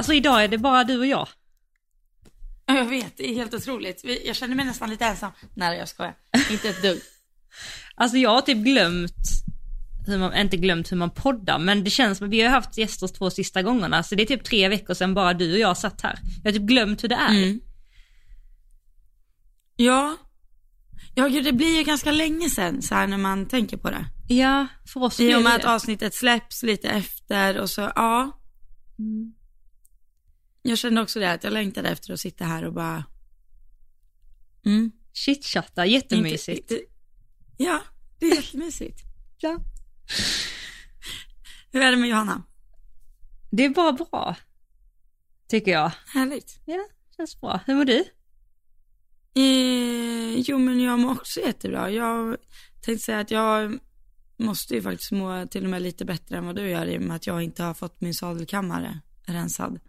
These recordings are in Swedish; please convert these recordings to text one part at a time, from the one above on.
Alltså idag är det bara du och jag. Ja, Jag vet, det är helt otroligt. Jag känner mig nästan lite ensam. Nej, jag skojar. Inte ett dugg. Alltså jag har typ glömt, hur man, inte glömt hur man poddar, men det känns som att vi har haft gäster två sista gångerna, så det är typ tre veckor sedan bara du och jag satt här. Jag har typ glömt hur det är. Mm. Ja. Ja, gud, det blir ju ganska länge sedan så här när man tänker på det. Ja, för oss I och med att avsnittet släpps lite efter och så, ja. Mm. Jag kände också det, att jag längtade efter att sitta här och bara... Mm. Chitchatta, jättemysigt. Inte- Ja, det är jättemysigt. Ja. Hur är det med Johanna? Det är bara bra. Tycker jag. Härligt. Ja, känns bra. Hur mår du? Eh, jo, men jag mår också jättebra. Jag tänkte säga att jag måste ju faktiskt må till och med lite bättre än vad du gör i och med att jag inte har fått min sadelkammare rensad.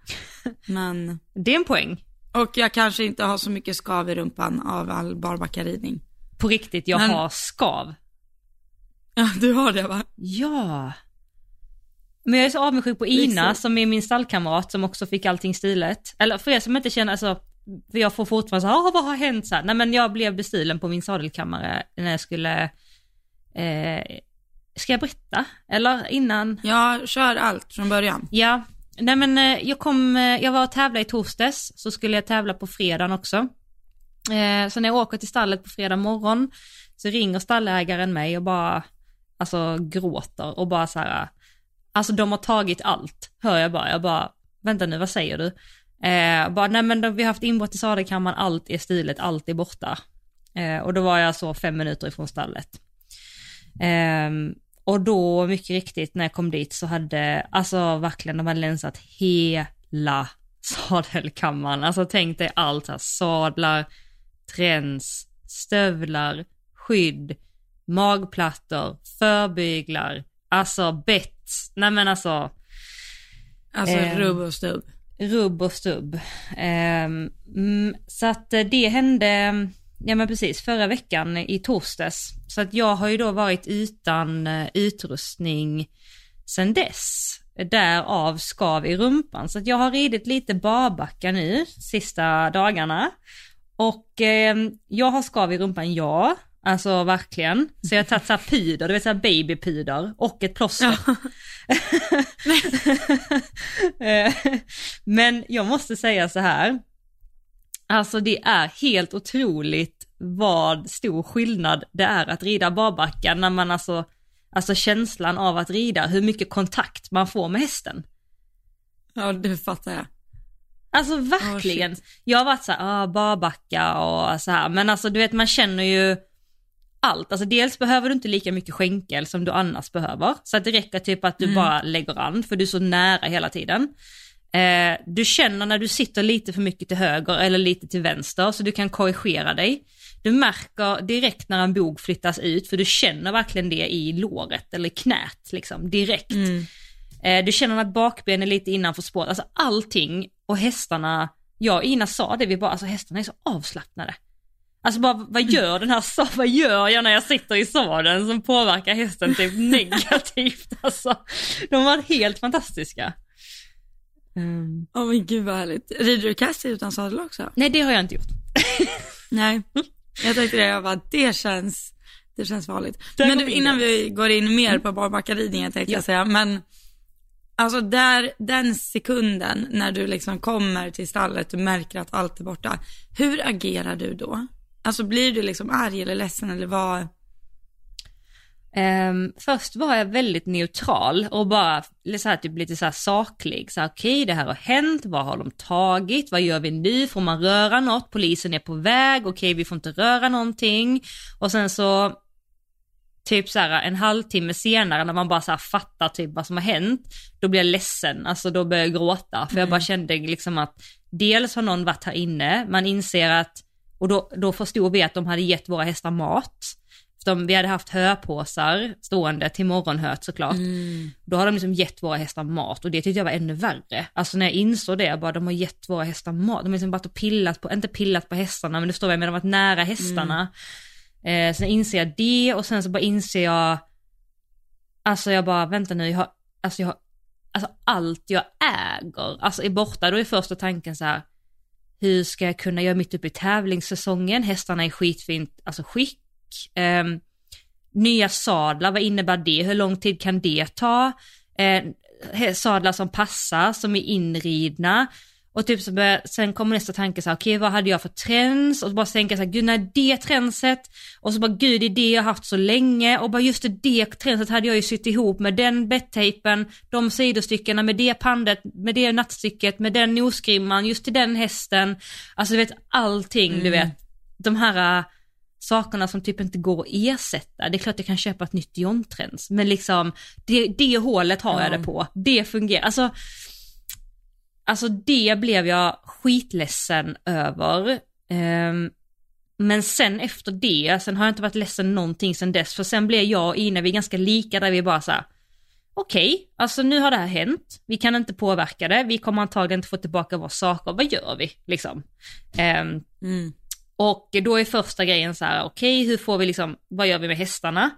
Men, Det är en poäng. och jag kanske inte har så mycket skav i rumpan av all barbackaridning. På riktigt, jag Men- har skav. Ja, du har det va? Ja. Men jag är så avundsjuk på Ina Liksom. som är min stallkamrat som också fick allting stilet. Eller för er som inte känner, alltså, för jag får fortfarande så här, "Ah, vad har hänt? Så här, nej men jag blev bestulen på min sadelkammare när jag skulle, eh, ska jag berätta? Eller innan? Jag kör allt från början. Ja, nej men eh, jag kom, eh, jag var och tävlade i torsdags, så skulle jag tävla på fredagen också. Eh, så när jag åker till stallet på fredag morgon så ringer stallägaren mig och bara, alltså gråter och bara så här, eh, alltså de har tagit allt, hör jag bara. Jag bara, vänta nu, vad säger du? Eh, bara, nej men de, vi har haft inbrott i sadelkammaren, allt är stilet, allt är borta. Eh, och då var jag så fem minuter ifrån stallet. Ehm, och då, mycket riktigt, när jag kom dit så hade, alltså verkligen, de hade länsat hela sadelkammaren. Alltså tänk dig allt här, sadlar, träns, stövlar, skydd, magplattor, förbyglar, alltså bett, nej men alltså Alltså Eh. rubb och stubb. rubb och stubb. Mm, så att eh, det hände, ja men precis, förra veckan i torsdags. Så att jag har ju då varit utan eh, utrustning sen dess. Därav skav i rumpan. Så att jag har ridit lite barbacka nu, sista dagarna. Och eh, jag har skav i rumpan, ja. Alltså verkligen. Så jag har tagit så här puder, du vet så här babypuder och ett plåster. Eh, Men jag måste säga så här. Alltså det är helt otroligt vad stor skillnad det är att rida barbacka när man alltså, alltså känslan av att rida, hur mycket kontakt man får med hästen. Ja, det fattar jag. Alltså verkligen. jag har varit så här, ah, barbacka och så här, men alltså du vet man känner ju allt. Alltså dels behöver du inte lika mycket skänkel som du annars behöver. Så att det räcker typ att du bara lägger an, för du är så nära hela tiden. Eh, du känner när du sitter lite för mycket till höger eller lite till vänster, så du kan korrigera dig. Du märker direkt när en bog flyttas ut, för du känner verkligen det i låret eller knät liksom, direkt. Eh, du känner att bakbenen är lite innanför spåret, alltså allting och hästarna, jag och Ina sa det, vi bara, alltså hästarna är så avslappnade. Alltså bara, vad gör den här, sa- vad gör jag när jag sitter i sadeln som påverkar hästen typ negativt alltså. De var helt fantastiska. Mm. Åh men gud vad härligt. Rider du cast utan sadel också? Nej det har jag inte gjort. Nej. Jag tänkte det, jag bara, det känns, det känns farligt. Där men du, innan in. vi går in mer på barbackaridningen tänkte Ja. jag säga, men alltså där, den sekunden när du liksom kommer till stallet och märker att allt är borta, hur agerar du då? Alltså blir du liksom arg eller ledsen eller vad? Ehm, först var jag väldigt neutral och bara så här, typ lite så här saklig. Så här, okej, det här har hänt, vad har de tagit, vad gör vi nu, får man röra något, polisen är på väg, okej vi får inte röra någonting. Och sen så, typ så här en halvtimme senare när man bara så här fattar typ vad som har hänt, då blir jag ledsen, alltså då börjar jag gråta. För jag bara kände liksom att dels har någon varit här inne, man inser att, och då, då förstod vi att de hade gett våra hästar mat. De, vi hade haft höpåsar stående till morgonhöet såklart. Då har de liksom gett våra hästar mat och det tyckte jag var ännu värre. Alltså när jag insåg det, jag bara de har gett våra hästar mat. De har liksom varit och pillat på, inte pillat på hästarna men du förstår vad jag menar, de har varit nära hästarna. Eh, sen inser jag det och sen så bara inser jag, alltså jag bara vänta nu, jag har, alltså jag har alltså allt jag äger, alltså är borta, då är första tanken så här, hur ska jag kunna göra mitt uppe i tävlingssäsongen, hästarna är skitfint, alltså skick, eh, nya sadlar, vad innebär det, hur lång tid kan det ta, eh, sadlar som passar, som är inridna, och typ så börjar, sen kommer nästa tanke så här, okej okay, vad hade jag för trends? Och bara tänka så här, gud nej det trendset. Och så bara gud det är det jag haft så länge. Och bara just det, det trendset hade jag ju sytt ihop med den bettejpen, de sidostyckena, med det pandet, med det nattstycket, med den nosgrimman, just till den hästen. Alltså du vet allting, mm. du vet. De här sakerna som typ inte går att ersätta. Det är klart jag kan köpa ett nytt John Trends, men liksom det, det hålet har jag det på. Det fungerar. Alltså Alltså det blev jag skitledsen över. Um, men sen efter det, sen har jag inte varit ledsen någonting sen dess, för sen blev jag och Ina, vi är ganska lika där vi bara såhär, okej, okay, alltså nu har det här hänt, vi kan inte påverka det, vi kommer antagligen inte få tillbaka våra saker, vad gör vi liksom? Um, mm. Och då är första grejen så här, okej, okay, hur får vi liksom, vad gör vi med hästarna?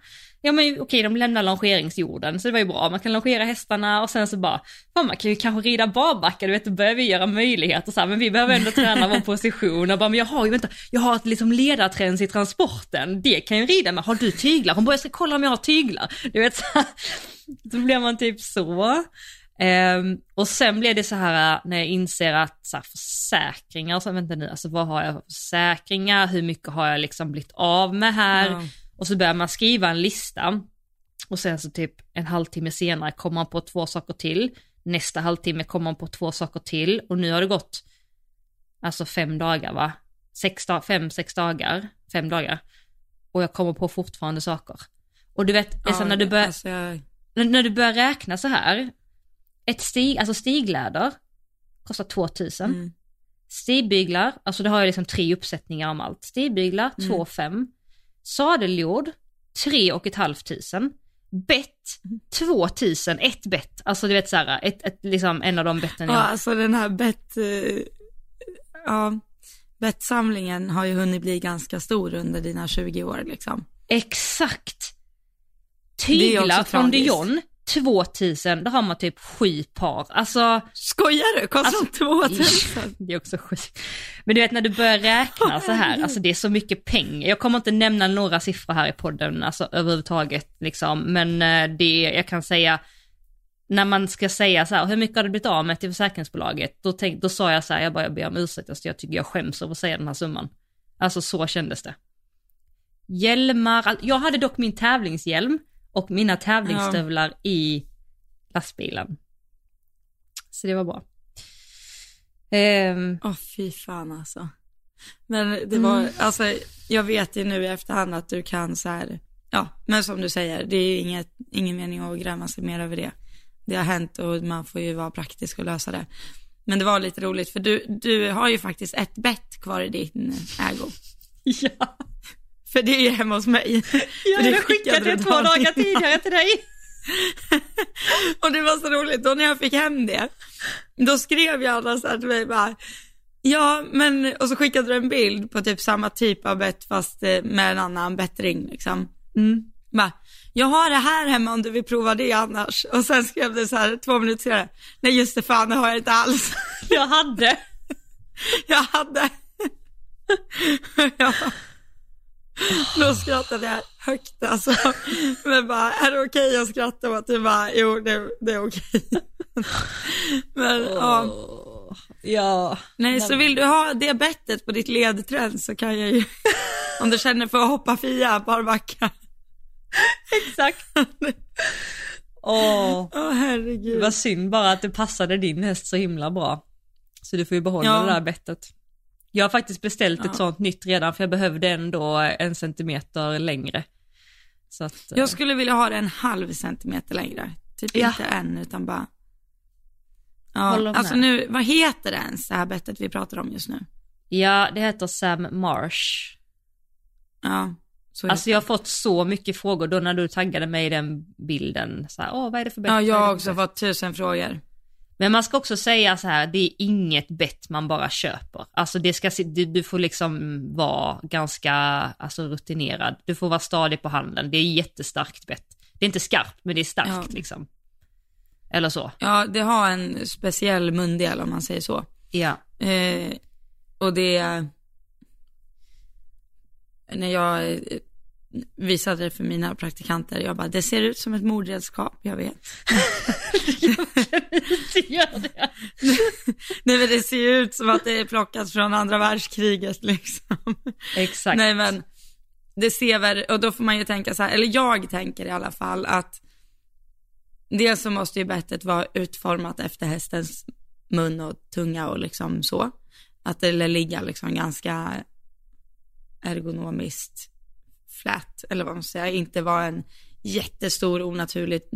ja men okej okay, de lämnar longeringsjorden så det var ju bra, man kan longera hästarna och sen så bara, fan man kan ju kanske rida barbacka, du vet då börjar vi göra möjligheter så här, men vi behöver ändå träna vår position och bara, men jag har ju, vänta, jag har ett liksom ledarträns i transporten, det kan jag rida med, har du tyglar? Hon bara, jag ska kolla om jag har tyglar, du vet så här, då blir man typ så. Um, och sen blev det så här när jag inser att så här, försäkringar, så vänta nu, alltså vad har jag för försäkringar, hur mycket har jag liksom blivit av med här? Ja. Och så börjar man skriva en lista och sen så typ en halvtimme senare kommer man på två saker till. Nästa halvtimme kommer man på två saker till och nu har det gått alltså fem dagar va? Sex, fem, sex dagar, fem dagar. Och jag kommer på fortfarande saker. Och du vet, ja, när, du alltså jag... när, du börjar räkna så här, ett stig, alltså stigläder kostar 2000. Mm. Stigbyglar, alltså det har jag liksom tre uppsättningar om allt. Stigbyglar, mm. 2 5 sadeljord 3 och ett halvt tusen. Bett 2000, ett bett, alltså du vet såhär, ett, ett, liksom en av de betten jag Ja alltså den här bett, uh, ja, bettsamlingen har ju hunnit bli ganska stor under dina 20 år liksom. Exakt! Tyglar från Dion 2000, då har man typ sju par. Alltså... Skojar du? Kostar alltså, 2000? Det är också sjukt. Men du vet när du börjar räkna så här, alltså det är så mycket pengar. Jag kommer inte nämna några siffror här i podden, alltså överhuvudtaget liksom. Men eh, det, jag kan säga, när man ska säga så här, hur mycket har du blivit av med till försäkringsbolaget? Då, tänk, då sa jag så här, jag bara, jag ber om ursäkt, alltså jag tycker jag skäms över att säga den här summan. Alltså så kändes det. Hjälmar, jag hade dock min tävlingshjälm och mina tävlingsstövlar ja. i lastbilen. Så det var bra. Ehm. Åh um, oh, fy fan alltså. Men det var, mm. alltså jag vet ju nu i efterhand att du kan så här, ja, men som du säger, det är inget, ingen mening att gräma sig mer över det. Det har hänt och man får ju vara praktisk och lösa det. Men det var lite roligt för du, du har ju faktiskt ett bett kvar i din ägo. Ja. För det är ju hemma hos mig. Ja, det skickade jag två dagar tidigare till dig. och det var så roligt, då när jag fick hem det, då skrev jag alla så här till mig bara, ja men, och så skickade du en bild på typ samma typ av bett fast eh, med en annan bettring liksom. Mm. Bara, jag har det här hemma om du vill prova det annars. Och sen skrev du så här två minuter senare, nej just det fan det har jag inte alls. jag hade. jag hade. ja. Då skrattade jag högt alltså. Men bara, är det okej okay att skratta åt det? Bara, jo det, det är okej. Men oh. ja. Ja. Nej, så vill du ha diabetet på ditt ledträd så kan jag ju, om du känner för att hoppa Fia barbacka. Exakt. Åh, oh. oh, herregud. Vad synd bara att det passade din häst så himla bra. Så du får ju behålla ja. det där bettet. Jag har faktiskt beställt ja. ett sånt nytt redan för jag behövde ändå en centimeter längre. Så att, jag skulle vilja ha det en halv centimeter längre. Typ ja. inte en utan bara. Ja, alltså nu, vad heter det ens det här bettet vi pratar om just nu? Ja, det heter Sam Marsh. Ja. Så alltså jag har fått så mycket frågor då när du taggade mig i den bilden. Så här, Åh, vad är det för bett? Ja, jag har också fått tusen frågor. Men man ska också säga så här, det är inget bett man bara köper. Alltså det ska, du, du får liksom vara ganska alltså, rutinerad. Du får vara stadig på handen. Det är jättestarkt bett. Det är inte skarpt, men det är starkt ja. liksom. Eller så. Ja, det har en speciell mundel om man säger så. Ja. Eh, och det, när jag eh, visade det för mina praktikanter, jag bara, det ser ut som ett mordredskap, jag vet. det gör det. Nej men det ser ju ut som att det är plockat från andra världskriget liksom. Exakt. Nej men, det ser väl, och då får man ju tänka så här, eller jag tänker i alla fall att dels så måste ju bettet vara utformat efter hästens mun och tunga och liksom så. Att det ligga liksom ganska ergonomiskt flat, eller vad man säger, inte vara en jättestor onaturligt,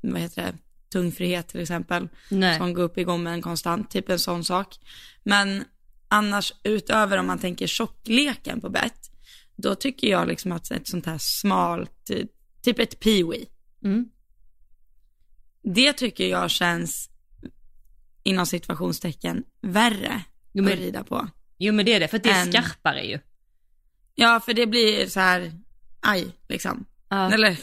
vad heter det, tungfrihet till exempel. Nej. Som går upp i gommen konstant, typ en sån sak. Men annars utöver om man tänker tjockleken på bett, då tycker jag liksom att ett sånt här smalt, typ ett peewee, Mm. det tycker jag känns inom situationstecken värre Jo, men- att rida på. Jo men det är det, för det är En- skarpare ju. Ja, för det blir så här, aj, liksom. Ja, Eller,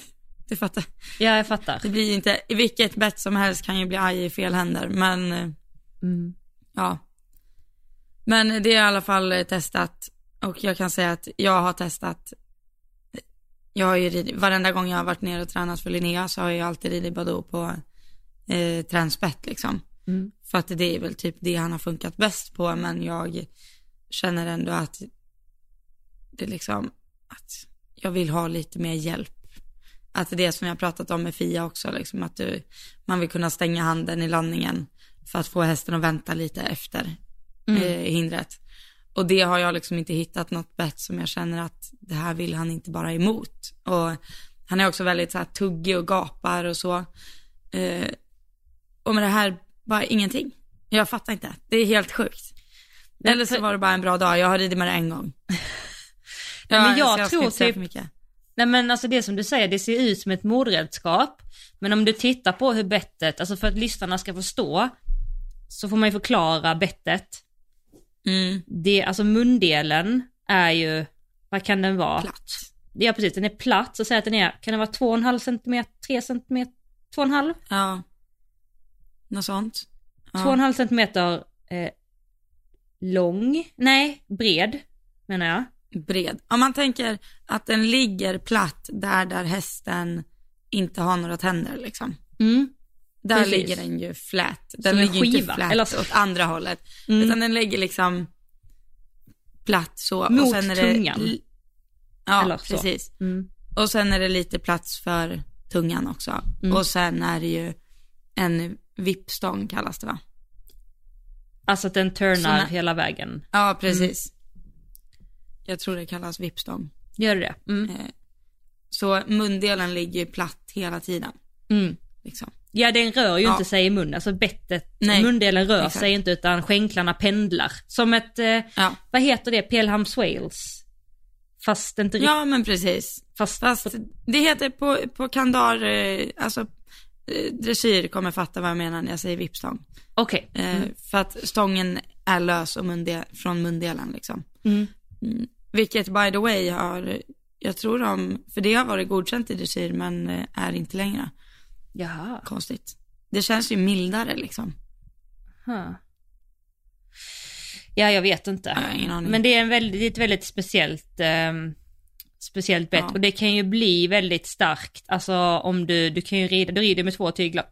du fattar. ja jag fattar. Det blir ju inte, i vilket bett som helst kan ju bli aj i fel händer, men eh, Mm. ja. Men det är i alla fall eh, testat och jag kan säga att jag har testat, jag har ju ridit, varenda gång jag har varit nere och tränat för Linnea så har jag alltid ridit Badoo på eh, tränspett liksom. Mm. För att det är väl typ det han har funkat bäst på, men jag känner ändå att det liksom, att jag vill ha lite mer hjälp. Att det är som jag pratat om med Fia också, liksom att du, man vill kunna stänga handen i landningen för att få hästen att vänta lite efter Mm. eh, hindret. Och det har jag liksom inte hittat något bett som jag känner att det här vill han inte bara emot. Och han är också väldigt så här tuggig och gapar och så. Eh, och med det här, bara ingenting. Jag fattar inte. Det är helt sjukt. Eller så var det bara en bra dag. Jag har ridit med det en gång. Nej, men jag ska tror typ-. Nej men alltså det som du säger, det ser ut som ett mordredskap. Men om du tittar på hur bettet, alltså för att lyssnarna ska förstå, så får man ju förklara bettet. Mm, Det, alltså mundelen är ju, vad kan den vara? platt. Ja precis, den är platt, så säg att den är, kan den vara 2,5 cm, 3 cm, 2,5? Ja. Något sånt. Ja. 2,5 cm eh, lång, nej bred menar jag. Bred. Om man tänker att den ligger platt där, där hästen inte har några tänder liksom. Mm. Där Precis. ligger den ju flat. Den Som ligger inte skiva, flat eller så. åt andra hållet. Mm. Utan den ligger liksom platt så. Mot och sen är tungan. Det, ja, Eller så. precis. Mm. Och sen är det lite plats för tungan också. Mm. Och sen är det ju en vippstång kallas det va? Alltså att den turnar Såna- hela vägen. Ja, precis. Jag tror det kallas vippstång. Gör det? Mm. Eh, Så mundelen ligger platt hela tiden. Mm. Liksom. Ja den rör ju Ja. inte sig i munnen, alltså bettet, Nej, mundelen rör exakt. sig inte utan skänklarna pendlar. Som ett, eh, Ja. vad heter det, Pelhams Wales? Fast inte riktigt, ja, men precis. fast, Fast det heter på, på kandar, eh, alltså dressyr kommer fatta vad jag menar när jag säger vippstång. okej. Eh, För att stången är lös och munde, från mundelen liksom. Mm. Vilket by the way har, jag tror de, för det har varit godkänt i dressyr men eh, är inte längre. Jaha. Konstigt. Det känns ju mildare liksom. Huh. Ja, jag vet inte. Aning. Men det är, en väldigt, det är ett väldigt speciellt, ehm, speciellt bett Ja. och det kan ju bli väldigt starkt. Alltså om du, du kan ju rida, du rider med två tyglar.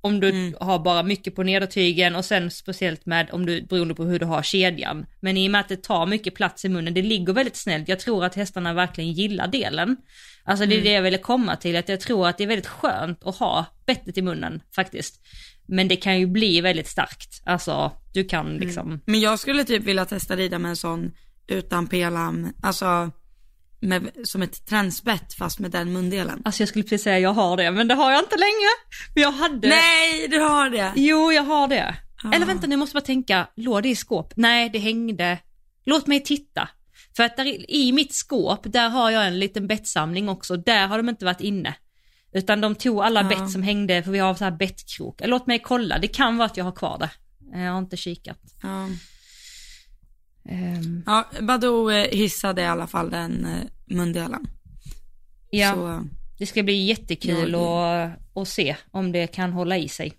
Om du Mm. har bara mycket på nedertygen och sen speciellt med om du, beroende på hur du har kedjan. Men i och med att det tar mycket plats i munnen, det ligger väldigt snällt. Jag tror att hästarna verkligen gillar delen. Alltså det är Mm. det jag ville komma till, att jag tror att det är väldigt skönt att ha bettet i munnen faktiskt. Men det kan ju bli väldigt starkt. Alltså du kan liksom, Men jag skulle typ vilja testa rida med en sån utan pelam, alltså med, som ett transbett fast med den mundelen. Alltså jag skulle precis säga jag har det, men det har jag inte längre. Men jag hade... Nej, du har det! Jo, jag har det. Ah. Eller vänta, nu måste jag bara tänka, låg det i skåp? Nej, det hängde. Låt mig titta. För att där, i- mitt skåp, där har jag en liten bettsamling också. Där har de inte varit inne. Utan de tog alla Ja. bett som hängde, för vi har så här bettkrok. Låt mig kolla, det kan vara att jag har kvar det. Jag har inte kikat. Ja, Ehm, ja Badou eh, hissade i alla fall den eh, mundelen. ja. Så Det ska bli jättekul att, att se om det kan hålla i sig.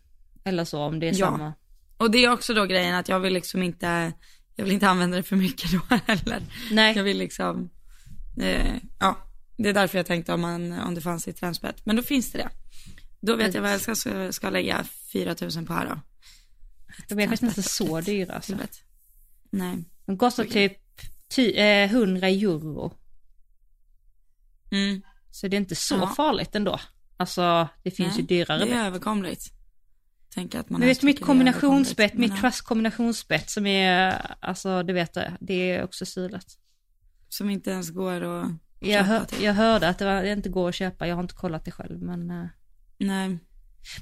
Eller så, om det är Ja. samma. Och det är också då grejen att jag vill liksom inte, jag vill inte använda det för mycket då heller. Nej. Jag vill liksom, eh, ja, det är därför jag tänkte om, man, om det fanns i trendspett. Men då finns det det. Då vet jag vad jag ska, ska, lägga 4 000 på här då. De är faktiskt inte så dyra alltså. Nej. De kostar typ ty, eh, 100 euro. Mm. Så det är inte så Ja. farligt ändå. Alltså det finns Nej, ju dyrare Det är överkomligt. Tänk att man Men vet mitt kombinationsbett, men mitt ja, trust kombinationsbett som är, alltså du vet det, det är också stulet. Som inte ens går att Jag, hör, jag hörde att det, var, det inte går att köpa, jag har inte kollat det själv men eh. Nej.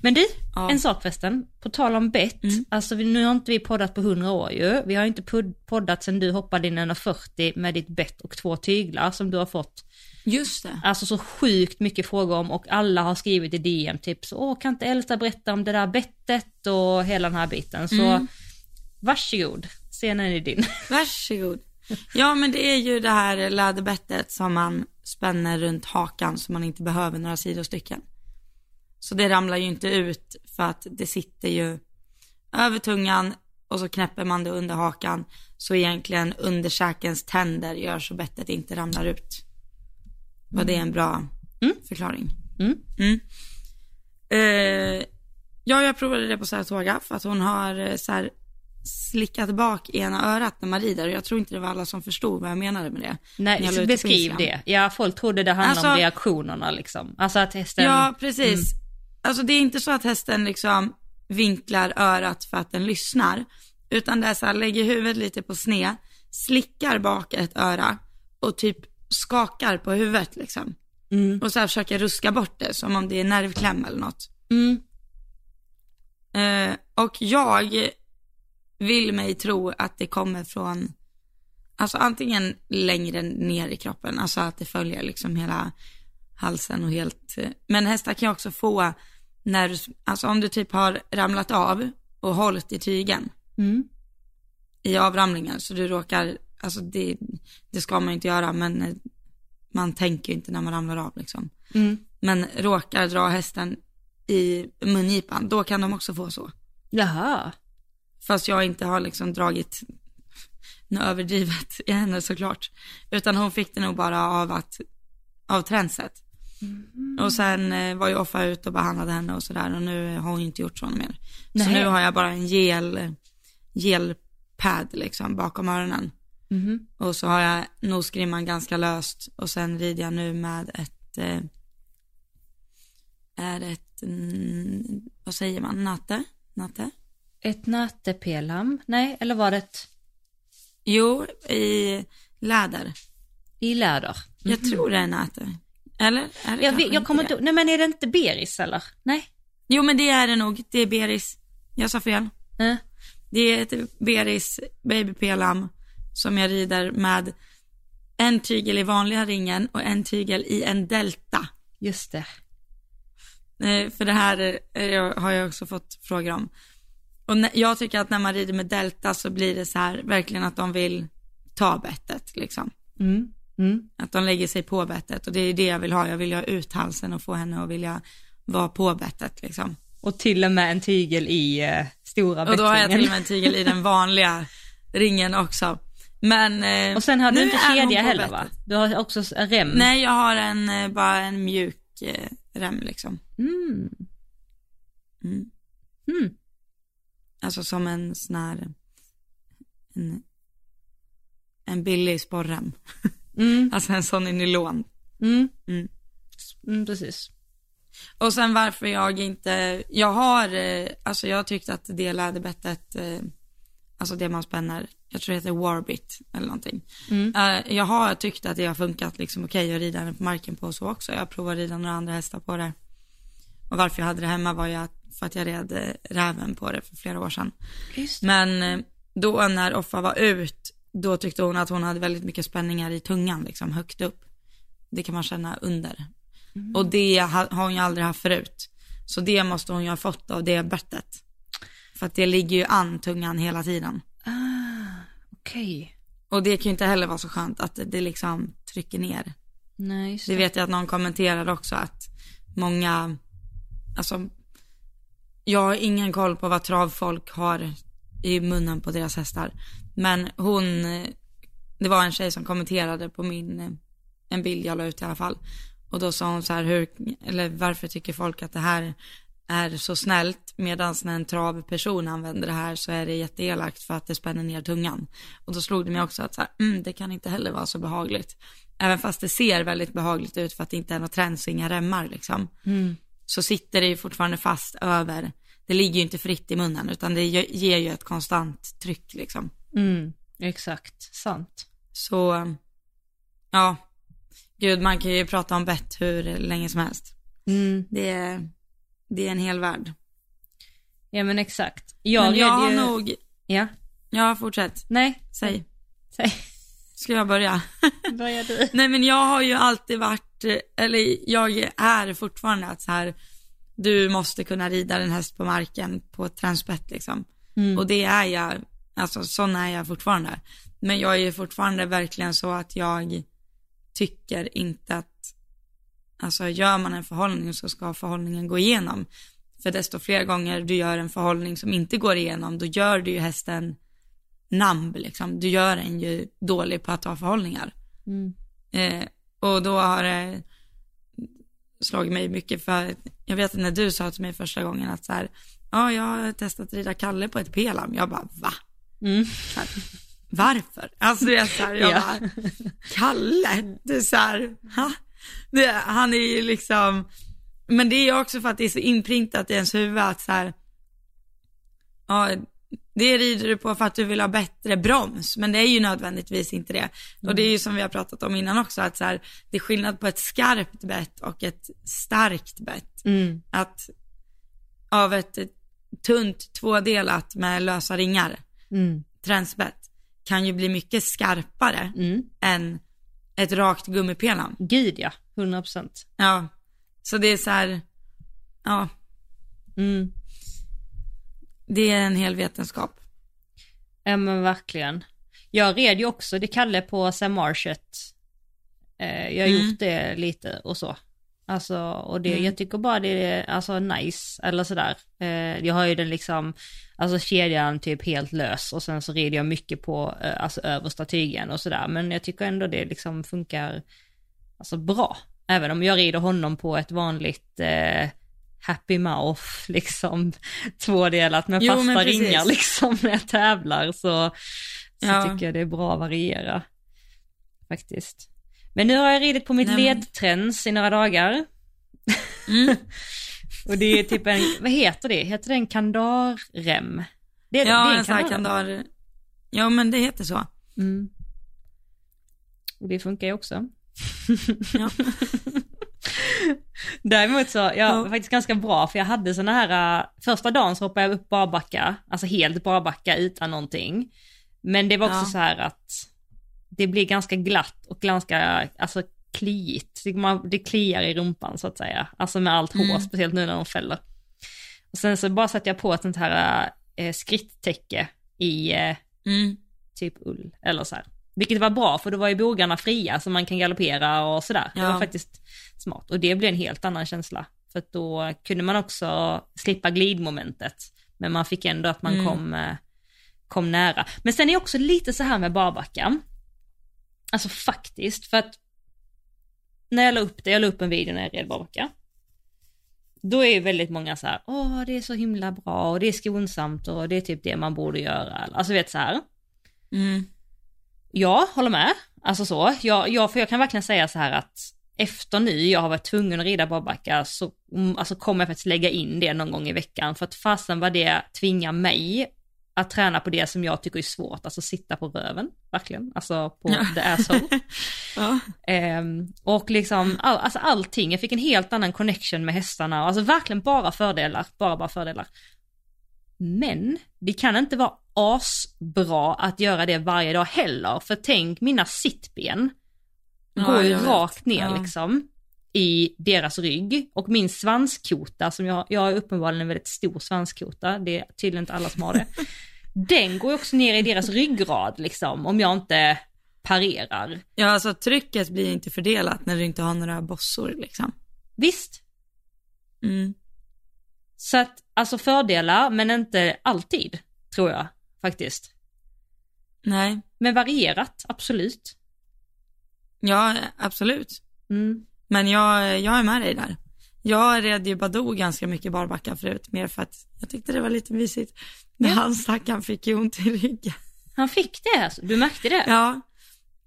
Men du, Ja. en sak förresten, på tal om bett, Mm. alltså nu har inte vi poddat på 100 år ju, vi har inte pod- poddat sedan du hoppade in 140 med ditt bett och två tyglar som du har fått Just det. alltså så sjukt mycket frågor om och alla har skrivit i DM typ så åh kan inte Elsa berätta om det där bettet och hela den här biten så Mm. varsågod, scenen är din. Varsågod. Ja men det är ju det här läderbettet som man spänner runt hakan så man inte behöver några sidostycken. Så det ramlar ju inte ut för att det sitter ju över tungan och så knäpper man det under hakan. Så egentligen underkäkens tänder gör så bettet inte ramlar ut. Var det en bra Mm. förklaring? Mm. Mm. Eh, ja, jag provade det på Saratoga för att hon har eh, så här slickat bak ena örat när man rider och jag tror inte det var alla som förstod vad jag menade med det. Nej, beskriv det. Ja, folk trodde det handlade om Alltså- reaktionerna liksom. Alltså att hästen... Ja, precis. Alltså det är inte så att hästen liksom vinklar örat för att den lyssnar, utan det är så här, lägger huvudet lite på sned, slickar bak ett öra och typ skakar på huvudet liksom. Mm. Och så här försöker ruska bort det som om det är nervkläm eller något. Mm. Eh, och jag vill mig tro att det kommer från, alltså antingen längre ner i kroppen, alltså att det följer liksom hela halsen och helt, eh, men hästar kan också få när, du- alltså om du typ har ramlat av och hållit i tygen Mm. i avramlingen så du råkar, alltså det, det ska man ju inte göra men eh, man tänker ju inte när man ramlar av liksom. Mm. Men råkar dra hästen i mungipan, då kan de också få så. Jaha. Fast jag inte har liksom dragit något överdrivet i henne såklart. Utan hon fick det nog bara av att, av trendset. Och sen eh, var ju Offa ute och behandlade henne och sådär och nu har hon inte gjort så mer. Så Nej. nu har jag bara en gel, gelpad liksom bakom öronen. Mhm. Och så har jag nosgrimman ganska löst och sen rider jag nu med ett, eh, är ett, mm, vad säger man, natte? Natte? Ett nattepelam? Nej, eller var det ett Jo, i läder. i läder? Jag tror det är näte. Eller? Är det Jag, vet, jag kommer inte Nej men är det inte Beris eller? Nej? Jo men det är det nog, det är Beris. Jag sa fel. Eh. Det är ett Beris babypelam som jag rider med en tygel i vanliga ringen och en tygel i en delta. Just det. Eh, För det här eh, har jag också fått frågor om. Och jag tycker att när man rider med delta så blir det så här, verkligen att de vill ta bettet liksom. Mm. Mm. Att de lägger sig på bettet och det är det jag vill ha. Jag vill ha ut halsen och få henne att vilja vara på bettet liksom. Och till och med en tygel i eh, stora Och då har jag till och bettringen. med en tygel i den vanliga ringen också. Men eh, Och sen har du inte kedja heller va? bettet. Du har också s- rem? Nej, jag har en, eh, bara en mjuk eh, rem liksom. Mm. Mm. Mm. Alltså som en sån här, en, en billig sporrem. Mm. Alltså en sån i nylon. Mm. Mm. Mm, precis. Och sen varför jag inte, jag har, eh, alltså jag har tyckt att det läderbettet, eh, alltså det man spänner, jag tror det heter Warbit eller någonting. Mm. Eh, jag har tyckt att det har funkat liksom okej att rida henne på marken på så också. Jag har provat att rida några andra hästar på det. Och varför jag hade det hemma var ju att, för att jag red räven på det för flera år sedan. Men då när Offa var ut, då tyckte hon att hon hade väldigt mycket spänningar i tungan, liksom högt upp. Det kan man känna under. Och det ha, har hon ju aldrig haft förut. Så det måste hon ju ha fått av det bettet. För att det ligger ju an tungan hela tiden. Ah, okej. Och det kan ju inte heller vara så skönt att det, det liksom trycker ner Nej, just Det det. vet jag att någon kommenterade också att många, alltså, jag har ingen koll på vad travfolk har i munnen på deras hästar. Men hon, det var en tjej som kommenterade på min, en bild jag la ut i alla fall. Och då sa hon så här, hur, eller varför tycker folk att det här är så snällt medan när en travperson använder det här så är det jätteelakt för att det spänner ner tungan. Och då slog det mig också att så här, mm, det kan inte heller vara så behagligt. Även fast det ser väldigt behagligt ut för att det inte är något träns och inga remmar liksom. Mm. Så sitter det ju fortfarande fast över, det ligger ju inte fritt i munnen utan det ge- ger ju ett konstant tryck liksom. Mm. Exakt, sant. Så, ja, gud man kan ju prata om bett hur länge som helst. Mm. Det är, det är en hel värld. Ja men exakt. Jag Men jag har ju... nog, Ja, ja fortsätt, nej. säg. Säg. Ska jag börja? Börja du. Nej men jag har ju alltid varit, eller jag är fortfarande att så här, du måste kunna rida en häst på marken på ett träningsbett liksom. Mm. Och det är jag, alltså sån är jag fortfarande. Men jag är ju fortfarande verkligen så att jag tycker inte att, alltså gör man en förhållning så ska förhållningen gå igenom. För desto fler gånger du gör en förhållning som inte går igenom, då gör du ju hästen namb liksom. Du gör en ju dålig på att ta förhållningar. Mm. Eh, och då har det slagit mig mycket för, jag vet att när du sa till mig första gången att så här, ja jag har testat rida Kalle på ett pelam. Jag bara, va? Mm. Här, Varför? Alltså det är så här, jag Ja. bara, Kalle? Det är så här, ha? Det, han är ju liksom, men det är också för att det är så inprintat i ens huvud att så här, ja, det rider du på för att du vill ha bättre broms, men det är ju nödvändigtvis inte det. Och det är ju som vi har pratat om innan också, att så här, det är skillnad på ett skarpt bett och ett starkt bett. Mm. Att av ett tunt tvådelat med lösa ringar, Mm. tränsbett, kan ju bli mycket skarpare Mm. än ett rakt gummipelam. Gud ja, 100 procent. Ja, så det är så här, ja, Mm. det är en hel vetenskap. Ja men verkligen. Jag red ju också, det Kalle på Sam Marchet. Eh, jag har Mm. gjort det lite och så. Alltså, och det, Mm. jag tycker bara det är alltså nice, eller sådär. Eh, jag har ju den liksom, alltså kedjan typ helt lös och sen så rider jag mycket på, eh, alltså översta tygen och sådär. Men jag tycker ändå det liksom funkar, alltså bra. Även om jag rider honom på ett vanligt eh, happy mouth, liksom tvådelat med Jo, fasta men precis. ringar liksom när jag tävlar så, så Ja. tycker jag det är bra att variera. Faktiskt. Men nu har jag ridit på mitt Nej, ledträns i några dagar. Mm. Och det är typ en, vad heter det? Heter det en kandarrem? Det, är- Ja, det är en sån här kandar, ja men det heter så. Mm. Och det funkar ju också. Ja. Däremot så, jag Ja. var faktiskt ganska bra för jag hade såna här, äh, första dagen så hoppade jag upp barbacka, alltså helt barbacka utan någonting. Men det var också Ja. så här att det blir ganska glatt och ganska, alltså kliigt. Det, man, det kliar i rumpan så att säga, alltså med allt hår, Mm. speciellt nu när de fäller. Och sen så bara satte jag på ett sånt här äh, skritttäcke i äh, Mm. typ ull eller så här. Vilket var bra för då var ju bogarna fria så man kan galoppera och sådär. Det Ja. var faktiskt smart och det blev en helt annan känsla. För att då kunde man också slippa glidmomentet. Men man fick ändå att man Mm. kom, eh, kom nära. Men sen är det också lite så här med barbacka. Alltså faktiskt, för att när jag la upp det, jag la upp en video när jag red barbacka. Då är ju väldigt många så här, åh det är så himla bra och det är skonsamt och det är typ det man borde göra. Alltså vet så här. Mm. Ja, håller med. Alltså så. Jag, jag, för jag kan verkligen säga så här att efter nu jag har varit tvungen att rida barbacka så mm, alltså kommer jag faktiskt lägga in det någon gång i veckan. För att fasen vad det tvingar mig att träna på det som jag tycker är svårt, alltså sitta på röven, verkligen. Alltså på Ja. the asshole. Ja. Ehm, och liksom, all, alltså allting, jag fick en helt annan connection med hästarna, alltså verkligen bara fördelar, bara bara fördelar. Men det kan inte vara asbra att göra det varje dag heller, för tänk mina sittben Ja, går ju vet. rakt ner Ja. liksom i deras rygg och min svanskota som jag, jag har uppenbarligen en väldigt stor svanskota, det är tydligen inte alla som har det. Den går ju också ner i deras ryggrad liksom om jag inte parerar. Ja, alltså trycket blir inte fördelat när du inte har några bossor liksom. Visst, Mm. så att alltså fördelar men inte alltid tror jag faktiskt. Nej, Men varierat, absolut. ja absolut. Mm. Men jag, jag är med dig där. Jag red ju Badoo ganska mycket barbacka förut, mer för att jag tyckte det var lite mysigt. Men Ja. han stackaren fick ju ont i ryggen. Han fick det, alltså. du märkte det? Ja,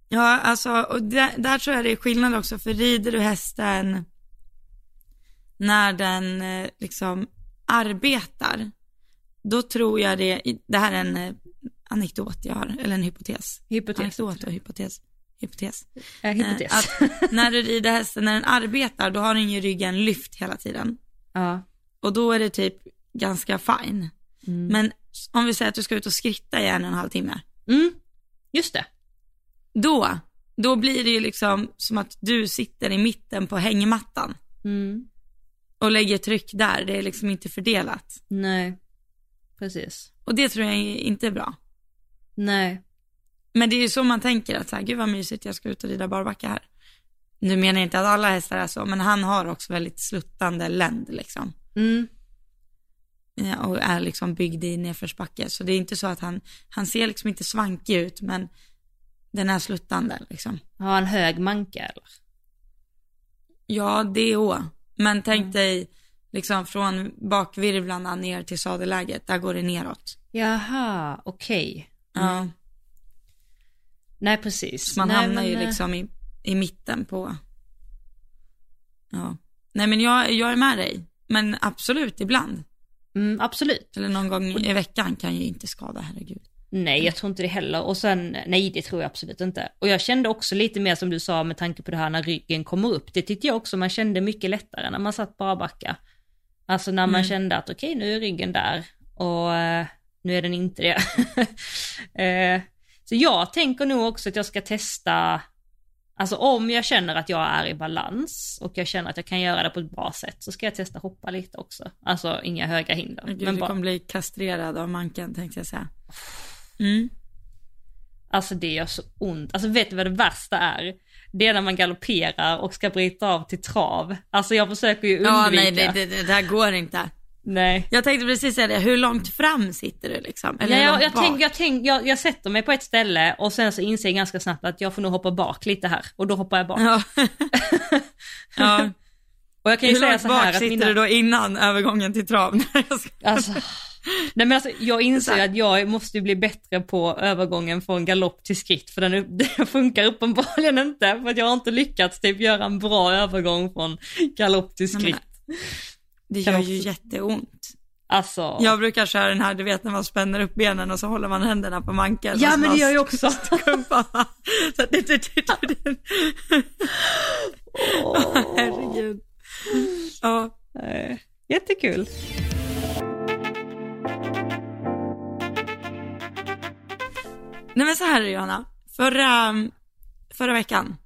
ja alltså, och där, där tror jag det är skillnad också, för rider du hästen när den eh, liksom arbetar, då tror jag det, det här är en eh, anekdot jag har, eller en hypotes. Hypotes. Anekdot och hypotes. Hypotes. Ja, hypotes. Eh, Att när du rider hästen, när den arbetar, då har den ju ryggen lyft hela tiden. ja. Och då är det typ ganska fine. Mm. Men om vi säger att du ska ut och skritta i en och en halv timme. Mm. Just det. Då, då blir det ju liksom som att du sitter i mitten på hängmattan Mm. och lägger tryck där. Det är liksom inte fördelat. Nej, precis. Och det tror jag inte är bra. Nej. Men det är ju så man tänker att så här, gud vad mysigt, jag ska ut och rida barbacka här. Nu menar jag inte att alla hästar är så, men han har också väldigt sluttande länd liksom. Mm. Ja, och är liksom byggd i nedförsbacke. Så det är inte så att han, han ser liksom inte svankig ut, men den är sluttande liksom. Har han hög manke eller? Ja, det och. Men tänk dig liksom från bakvirvlarna ner till sadelläget, där går det neråt. Jaha, okej. Ja, Nej, precis. så man Nej, hamnar ju men, eh, liksom i, i mitten på, ja. Nej men jag, jag är med dig, men absolut ibland. Mm, absolut. Eller någon gång i veckan kan ju inte skada, herregud. Nej, jag tror inte det heller. Och sen, nej det tror jag absolut inte. Och jag kände också lite mer som du sa med tanke på det här när ryggen kommer upp. Det tyckte jag också man kände mycket lättare när man satt barbacka. Alltså när man Mm. kände att okej, nu är ryggen där och eh, nu är den inte det. eh, så jag tänker nog också att jag ska testa, alltså om jag känner att jag är i balans och jag känner att jag kan göra det på ett bra sätt så ska jag testa hoppa lite också. Alltså inga höga hinder. Gud, men du bara, kommer bli kastrerad av manken tänkte jag säga. Mm. Alltså det gör så ont. Alltså vet du vad det värsta är? Det är när man galopperar och ska bryta av till trav. Alltså jag försöker ju undvika. Ja, nej det, det, det där går inte. Nej. Jag tänkte precis säga det, hur långt fram sitter du liksom? Eller hur jag, jag, tänk, jag, tänk, jag, jag sätter mig på ett ställe och sen så inser jag ganska snabbt att jag får nog hoppa bak lite här och då hoppar jag bak. Ja. ja. Och jag kan ju Hur säga så här bak att sitter mina... du då innan övergången till trav? Nej, Alltså, nej men alltså jag inser att jag måste bli bättre på övergången från galopp till skritt för den, den funkar uppenbarligen inte för att jag har inte lyckats typ göra en bra övergång från galopp till Nej, skritt. Det gör också- ju jätteont. Alltså, Jag brukar köra den här, du vet när man spänner upp benen och så håller man händerna på manken. ja men det gör jag också. Så Herregud. Ja. Jättekul. Nej men så här är det Johanna. Förra, förra veckan,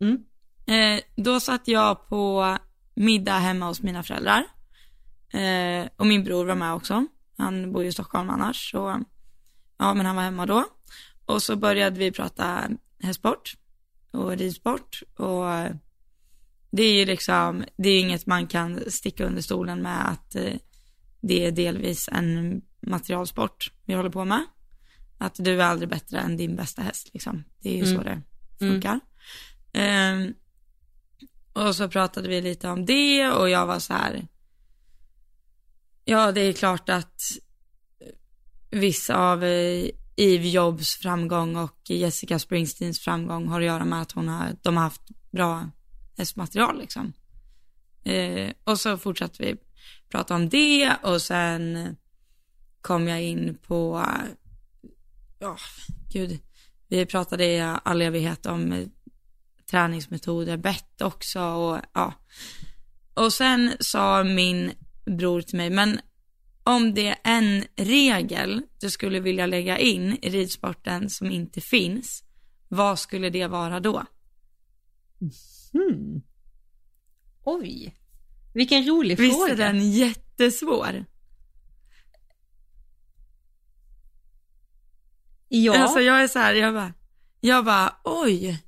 Mm. eh, då satt jag på middag hemma hos mina föräldrar. Eh, och min bror var med också. Han bor ju i Stockholm annars. Så, ja men han var hemma då. Och så började vi prata hästsport och ridsport. Och eh, det är ju liksom, det är inget man kan sticka under stolen med att eh, det är delvis en materialsport vi håller på med. Att du är aldrig bättre än din bästa häst liksom. Det är ju så Mm. det funkar. Ehm, och så pratade vi lite om det och jag var så här. Ja, det är klart att vissa av eh, Eve Jobs framgång och Jessica Springsteens framgång har att göra med att hon har, de har haft bra hästmaterial liksom. Eh, och så fortsatte vi prata om det och sen kom jag in på, ja, gud, vi pratade i all evighet om eh, träningsmetoder, bett också och ja. Och sen sa min bror till mig, men om det är en regel du skulle vilja lägga in i ridsporten som inte finns, vad skulle det vara då? Hmm. Oj. Vilken rolig Visst fråga. är den jättesvår? Ja. Alltså jag är så här, jag bara, Jag bara, oj.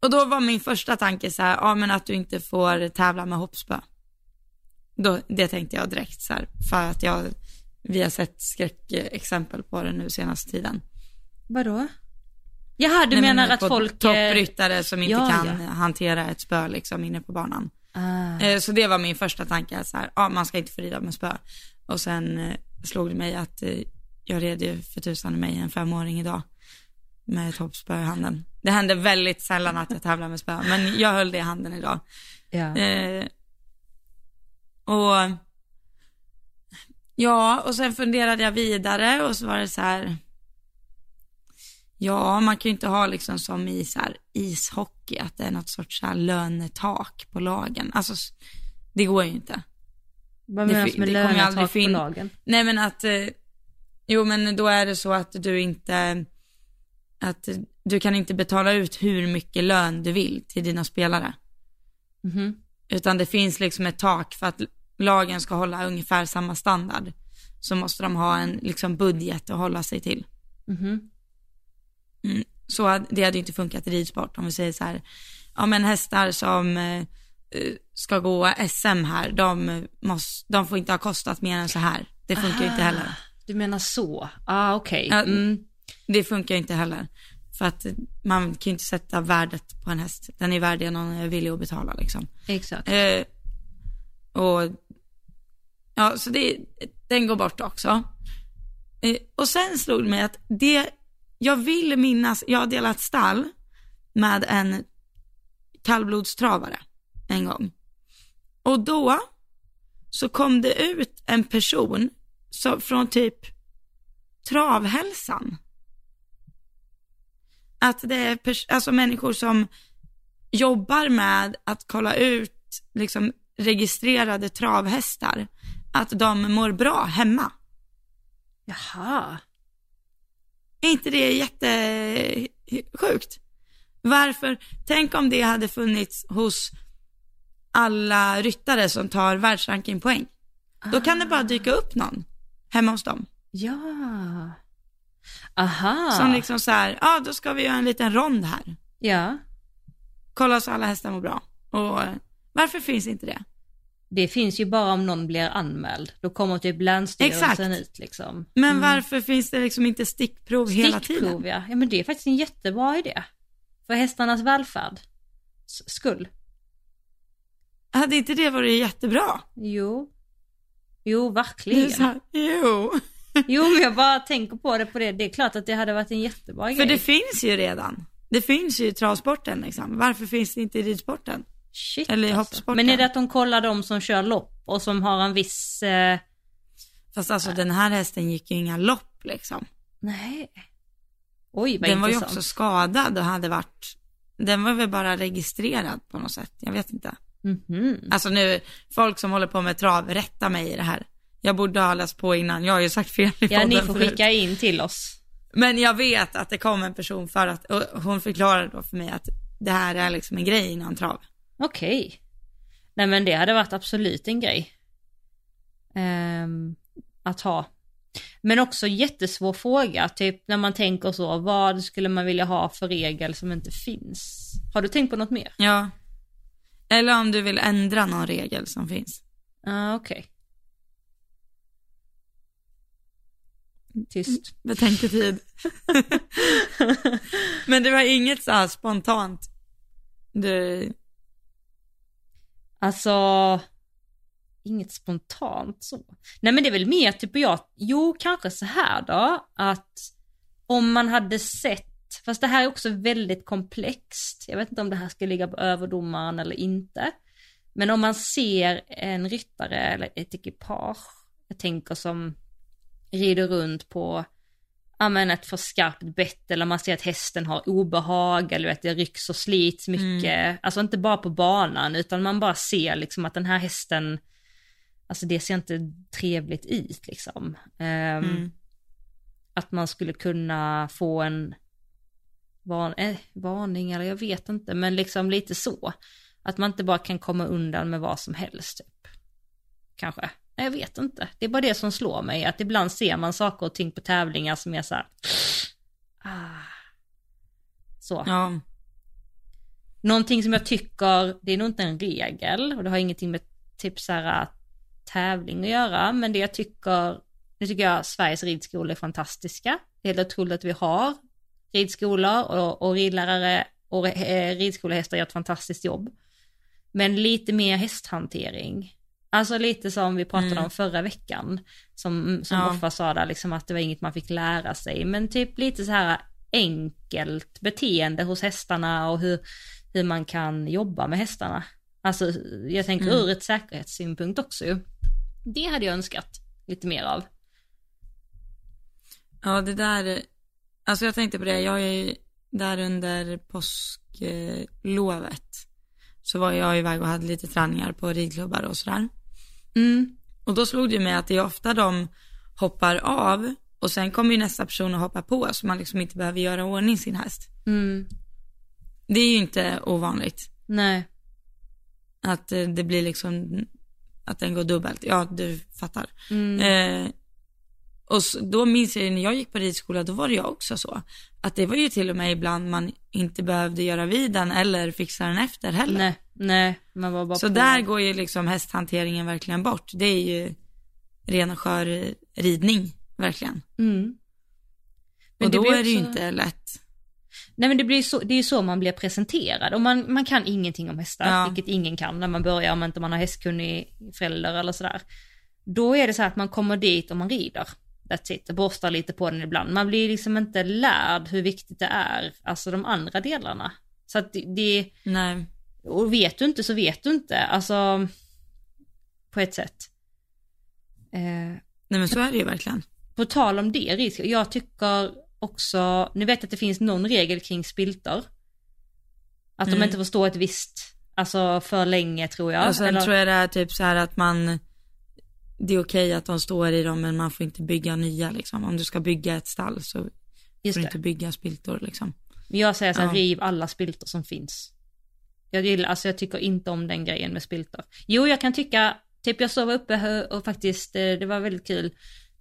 Och då var min första tanke så här, ja men att du inte får tävla med hoppspö. Då, det tänkte jag direkt så här, för att jag, vi har sett skräckexempel på det nu senaste tiden. Vadå? Jaha, du Nej, menar men att folk... eh, Toppryttare som inte ja, kan ja. hantera ett spö liksom inne på banan. Ah. Eh, Så det var min första tanke, så här, ja man ska inte få rida med spö. Och sen eh, slog det mig att jag red ju för tusan i mig en femåring idag med ett hoppspö i handen. Det händer väldigt sällan att jag tävlar med spö, men jag höll det i handen idag. Ja. Eh, och ja, och sen funderade jag vidare och så var det så här. Ja, man kan ju inte ha liksom som i så här ishockey, att det är något sorts så här lönetak på lagen. Alltså, det går ju inte. Vad menas med lönetak på lagen? Nej men att, eh, jo men då är det så att du inte, att du kan inte betala ut hur mycket lön du vill till dina spelare. Mhm. Utan det finns liksom ett tak för att lagen ska hålla ungefär samma standard. Så måste de ha en liksom budget att hålla sig till. Mhm. Mm. Så det hade ju inte funkat i ridsport om vi säger så här, ja men hästar som eh, eh, ska gå SM här, de, måste, de får inte ha kostat mer än så här. Det funkar ju inte heller. Du menar så? Ah, okej. Ja, Mm. Det funkar ju inte heller. För att man kan ju inte sätta värdet på en häst. Den är värd det någon är villig att betala liksom. Exakt. Eh, och ja, så det, den går bort också. Eh, och sen slog det mig att det, jag vill minnas, jag har delat stall med en kallblodstravare en gång. Och då så kom det ut en person så, från typ Travhälsan. Att det är alltså människor som jobbar med att kolla ut liksom registrerade travhästar, att de mår bra hemma. Jaha. Är inte det jättesjukt? Varför? Tänk om det hade funnits hos alla ryttare som tar världsrankingpoäng. Då kan det bara dyka upp någon hemma hos dem. Ja. Aha. Som liksom så här, ja då ska vi göra en liten rond här. Ja. Kolla så alla hästar mår bra. Och varför finns inte det? Det finns ju bara om någon blir anmäld. Då kommer typ länsstyrelsen Exakt. ut liksom. Men varför finns det liksom inte stickprov, hela tiden? Stickprov ja. ja men det är faktiskt en jättebra idé. För hästarnas välfärd. Skull. Hade inte det varit jättebra? Jo. Jo, Det är verkligen. här, jo. Jo, men jag bara tänker på det på det. Det är klart att det hade varit en jättebra För grej. det finns ju redan. Det finns ju i travsporten liksom. Varför finns det inte i ridsporten? Shit, eller i alltså. hoppsporten. Men är det att de kollar de som kör lopp och som har en viss... Eh... Fast alltså den här hästen gick ju inga lopp liksom. Nej. Oj, vad Den var ju intressant. också skadad och hade varit, den var väl bara registrerad på något sätt. Jag vet inte. Mhm. Alltså nu, folk som håller på med trav, rätta mig i det här. Jag borde ha läst på innan, jag har ju sagt fel i Ja, ni får förut. skicka in till oss. Men jag vet att det kom en person för att, och hon förklarade då för mig att det här är liksom en grej inom trav. Okej. Nej men det hade varit absolut en grej. Ehm, att ha. Men också jättesvår fråga, typ när man tänker så, vad skulle man vilja ha för regel som inte finns? Har du tänkt på något mer? Ja. Eller om du vill ändra någon regel som finns. Ja, okej. Tyst. Betänketid. Men det var inget så här spontant. Du, Alltså, inget spontant så. Nej men det är väl mer typ jag, jo kanske så här då, att om man hade sett, fast det här är också väldigt komplext, jag vet inte om det här ska ligga på överdomaren eller inte, men om man ser en ryttare eller ett ekipage, jag tänker som rider runt på ja, men ett för skarpt bett eller man ser att hästen har obehag eller att det rycks och slits mycket. Alltså inte bara på banan utan man bara ser liksom att den här hästen, alltså det ser inte trevligt ut liksom. Ehm, mm. Att man skulle kunna få en van, eh, varning eller jag vet inte men liksom lite så. Att man inte bara kan komma undan med vad som helst typ. Kanske. Jag vet inte. Det är bara det som slår mig. Att ibland ser man saker och ting på tävlingar som är så här. Ah, Så. Ja. Någonting som jag tycker, det är nog inte en regel och det har ingenting med typ så här tävling att göra, men det jag tycker, nu tycker jag Sveriges ridskolor är fantastiska. Det är helt otroligt att vi har ridskolor och, och ridlärare och eh, ridskolehästar gör ett fantastiskt jobb. Men lite mer hästhantering. Alltså lite som vi pratade Mm. om förra veckan. Som, som Ja. Offa sa där, liksom att det var inget man fick lära sig. Men typ lite så här enkelt beteende hos hästarna och hur, hur man kan jobba med hästarna. Alltså jag tänker Mm. ur ett säkerhetssynpunkt också ju. Det hade jag önskat lite mer av. Ja, det där, alltså jag tänkte på det, jag är ju där under påsklovet. Så var jag iväg och hade lite träningar på ridklubbar och sådär. Mm. Och då slog det mig att det är ofta de hoppar av och sen kommer ju nästa person och hoppar på så man liksom inte behöver göra i ordning sin häst. Mm. Det är ju inte ovanligt Nej. att eh, det blir liksom, att den går dubbelt. Ja, du fattar. Mm. Eh, och så, då minns jag ju när jag gick på ridskola, då var det ju också så. Att det var ju till och med ibland man inte behövde göra vid den eller fixa den efter heller. Nej, nej, man var bara Så på. där går ju liksom hästhanteringen verkligen bort. Det är ju ren och skör ridning, verkligen. Mm. Men och det då blir är det ju också- inte lätt. Nej men det, blir så, det är ju så man blir presenterad och man, man kan ingenting om hästar, Ja. vilket ingen kan när man börjar om inte man har hästkunnig förälder eller sådär. Då är det så här att man kommer dit och man rider. That's it, borstar lite på den ibland. Man blir liksom inte lärd hur viktigt det är, alltså de andra delarna. Så att det, det Nej. och vet du inte så vet du inte, alltså på ett sätt. Eh, Nej men så är det ju verkligen. på tal om det, risk, jag tycker också, nu vet jag att det finns någon regel kring spiltor. Att de Mm. inte får stå ett visst, alltså för länge tror jag. och sen eller- tror jag det är typ så här att man, det är okej att de står i dem men man får inte bygga nya liksom. Om du ska bygga ett stall så får Just du det. inte bygga spiltor liksom. Jag säger så här, Ja. riv alla spiltor som finns. Jag gillar, alltså jag tycker inte om den grejen med spiltor. Jo, jag kan tycka, typ jag sov uppe och faktiskt, eh, det var väldigt kul.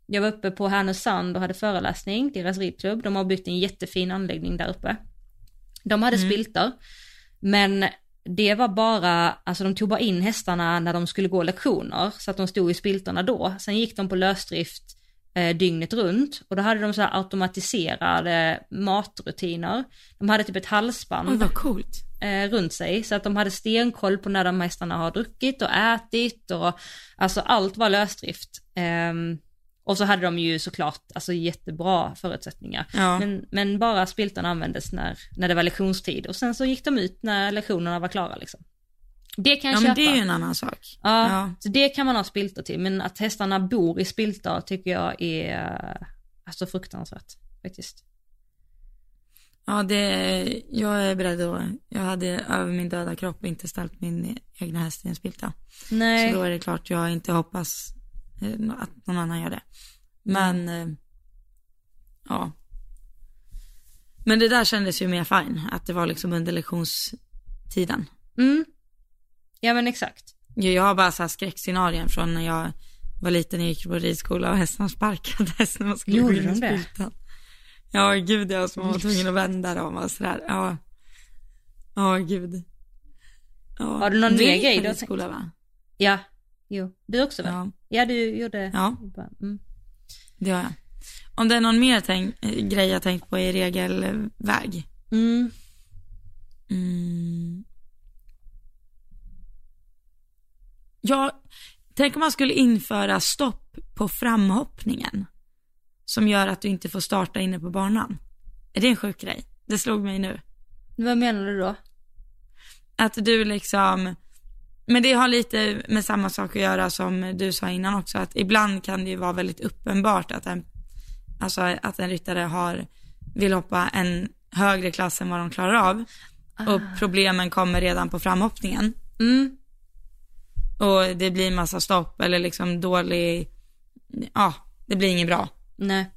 Jag var uppe på Härnösand och hade föreläsning, deras ridklubb. De har byggt en jättefin anläggning där uppe. De hade Mm. spiltor, men det var bara, alltså de tog bara in hästarna när de skulle gå lektioner, så att de stod i spiltorna då. Sen gick de på lösdrift eh, dygnet runt och då hade de så här automatiserade matrutiner. De hade typ ett halsband Oj vad coolt. eh, runt sig så att de hade stenkoll på när de hästarna har druckit och ätit och alltså allt var lösdrift. Ehm, och så hade de ju såklart alltså jättebra förutsättningar. Ja. Men, men bara spiltorna användes när, när det var lektionstid och sen så gick de ut när lektionerna var klara liksom. Det kan jag Ja köpa. men det är ju en annan sak. Ja, Ja. så det kan man ha spiltor till, men att hästarna bor i spiltor tycker jag är alltså fruktansvärt faktiskt. Ja, det, jag är beredd att, jag hade över min döda kropp inte ställt min egna häst i en spilta. Nej, Så då är det klart jag inte hoppas att någon annan gör det. Men, eh, ja. Men det där kändes ju mer fine, att det var liksom under lektionstiden. mm. Ja men exakt. Jag har bara så här skräckscenarien från när jag var liten och gick på ridskola och hästarna sparkade hästen när man skulle Gjorde gå in i spiltan. Ja, gud jag som var tvungen att vända dem och sådär. Ja, ja gud. Ja. Har du någon mer grej du har ridskola va? Ja, jo. Du också väl? Ja, Ja, du gjorde. Ja. Mm. det har jag. Om det är någon mer tänk, eh, grej jag tänkt på i regelväg. Mm. Mm. Ja, tänk om man skulle införa stopp på framhoppningen. Som gör att du inte får starta inne på banan. Är det en sjuk grej? Det slog mig nu. Vad menar du då? Att du liksom, men det har lite med samma sak att göra som du sa innan också, att ibland kan det ju vara väldigt uppenbart att en, alltså att en ryttare har, vill hoppa en högre klass än vad de klarar av. Och problemen kommer redan på framhoppningen. Mm. Och det blir massa stopp eller liksom dålig, ja, det blir inget bra. Nej.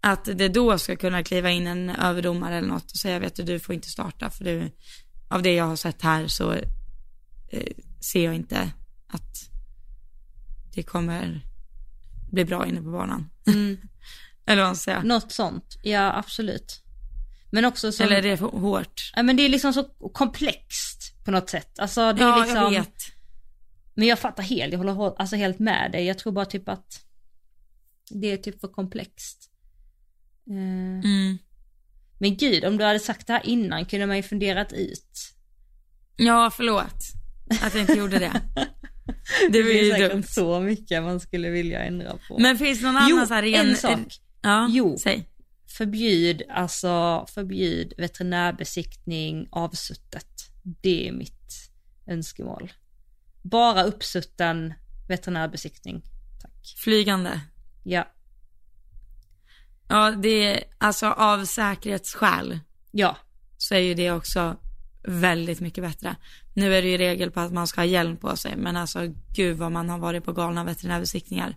Att det då ska kunna kliva in en överdomare eller något och säga, vet du, du får inte starta för du, av det jag har sett här så eh, ser jag inte att det kommer bli bra inne på banan. Mm. eller vad man säga. Något sånt, ja absolut. Men också som, Eller är det för hårt? ja, men det är liksom så komplext på något sätt. Alltså det är Ja, liksom, jag vet. men jag fattar helt, jag håller hå- alltså helt med dig. Jag tror bara typ att det är typ för komplext. Eh, Mm. Men gud, om du hade sagt det här innan kunde man ju funderat ut. Ja, förlåt. Att jag inte gjorde det. Det var finns ju säkert dumt. så mycket man skulle vilja ändra på. Men finns det någon jo, annan så här ren... en sak. Ja, Jo. säg. Förbjud, alltså förbjud veterinärbesiktning avsuttet. Det är mitt önskemål. Bara uppsutten veterinärbesiktning. Tack. Flygande. Ja, Ja, det är alltså av säkerhetsskäl ja, så är ju det också väldigt mycket bättre. Nu är det ju regel på att man ska ha hjälm på sig, men alltså gud vad man har varit på galna veterinärbesiktningar.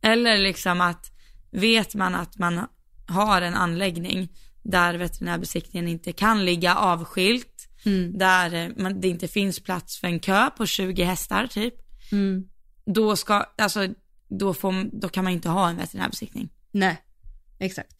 Eller liksom att vet man att man har en anläggning där veterinärbesiktningen inte kan ligga avskilt, mm, där eh, man, det inte finns plats för en kö på 20 hästar typ, mm, då ska, alltså då, får, då kan man inte ha en veterinärbesiktning. nej, exakt.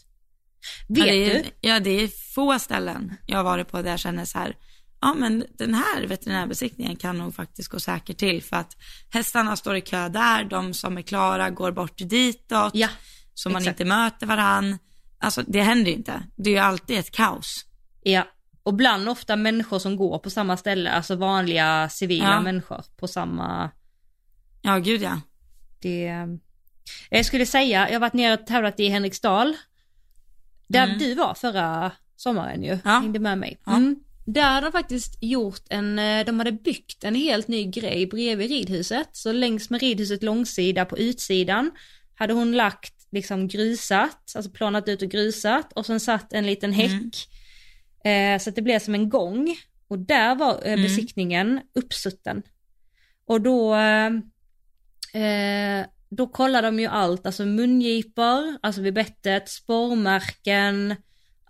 Ja, Vet det är, du? Ja, det är få ställen jag har varit på där jag känner så här, ja men den här veterinärbesiktningen kan nog faktiskt gå säkert till för att hästarna står i kö där, de som är klara går bort ditåt, Ja, så man exakt. inte möter varann. Alltså det händer ju inte, det är ju alltid ett kaos. ja. Och bland ofta människor som går på samma ställe, alltså vanliga civila Ja. människor på samma, Ja, gud ja. det... Jag skulle säga, jag har varit nere och tävlat i Henriksdal. Där Mm. du var förra sommaren ju, Ja. hängde med mig. Ja. Mm. Där hade de faktiskt gjort en, eh, de hade byggt en helt ny grej bredvid ridhuset. Så längs med ridhuset långsida på utsidan hade hon lagt liksom grusat, alltså planat ut och grusat och sen satt en liten häck. Mm. Eh, så att det blev som en gång. Och där var eh, Mm. besiktningen uppsutten. Och då, eh, eh, då kollar de ju allt, alltså mungipor, alltså vid bettet, spormärken,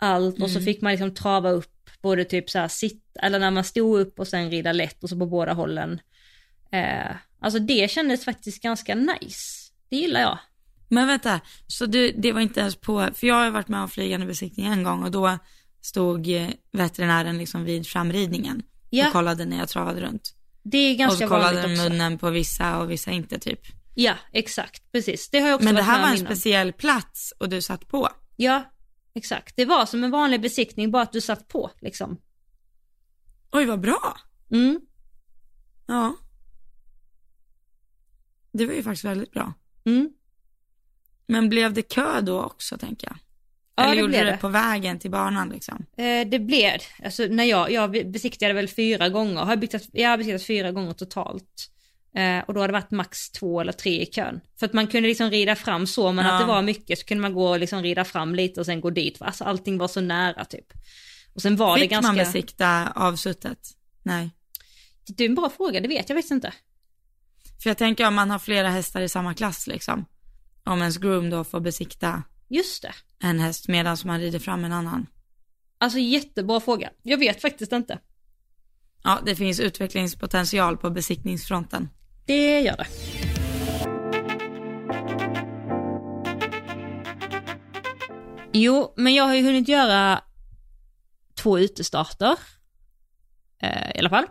allt och så Mm. fick man liksom trava upp både typ så här sitt, eller när man stod upp och sen rida lätt och så på båda hållen. Eh, alltså det kändes faktiskt ganska nice. Det gillar jag. Men vänta, så du, det var inte ens på, för jag har varit med om flygande besiktning en gång och då stod eh, veterinären liksom vid framridningen Ja, och kollade när jag travade runt. det är Och ganska så kollade vanligt den också. munnen på vissa och vissa inte typ. Ja, exakt, precis. Det har jag också Men det här var en speciell plats och du satt på. Ja, exakt. Det var som en vanlig besiktning, bara att du satt på liksom. Oj vad bra. Mm. Ja. Det var ju faktiskt väldigt bra. Mm. Men blev det kö då också tänker jag? Ja, Eller det gjorde blev du det på vägen till banan liksom? Eh, det blev, alltså när jag, jag besiktigade väl fyra gånger, har byggt, jag har besiktat fyra gånger totalt. Eh, och då har det varit max två eller tre i kön. För att man kunde liksom rida fram så, men Ja. att det var mycket så kunde man gå och liksom rida fram lite och sen gå dit. Alltså allting var så nära typ. Och sen var det Fick ganska... man besikta avsuttet? Nej. Det är en bra fråga, det vet jag faktiskt inte. För jag tänker om man har flera hästar i samma klass liksom. Om ens groom då får besikta Just det. en häst medan man rider fram en annan. Alltså jättebra fråga. Jag vet faktiskt inte. Ja, det finns utvecklingspotential på besiktningsfronten. Det gör det. Jo, men jag har ju hunnit göra två utestarter. Eh, I alla fall.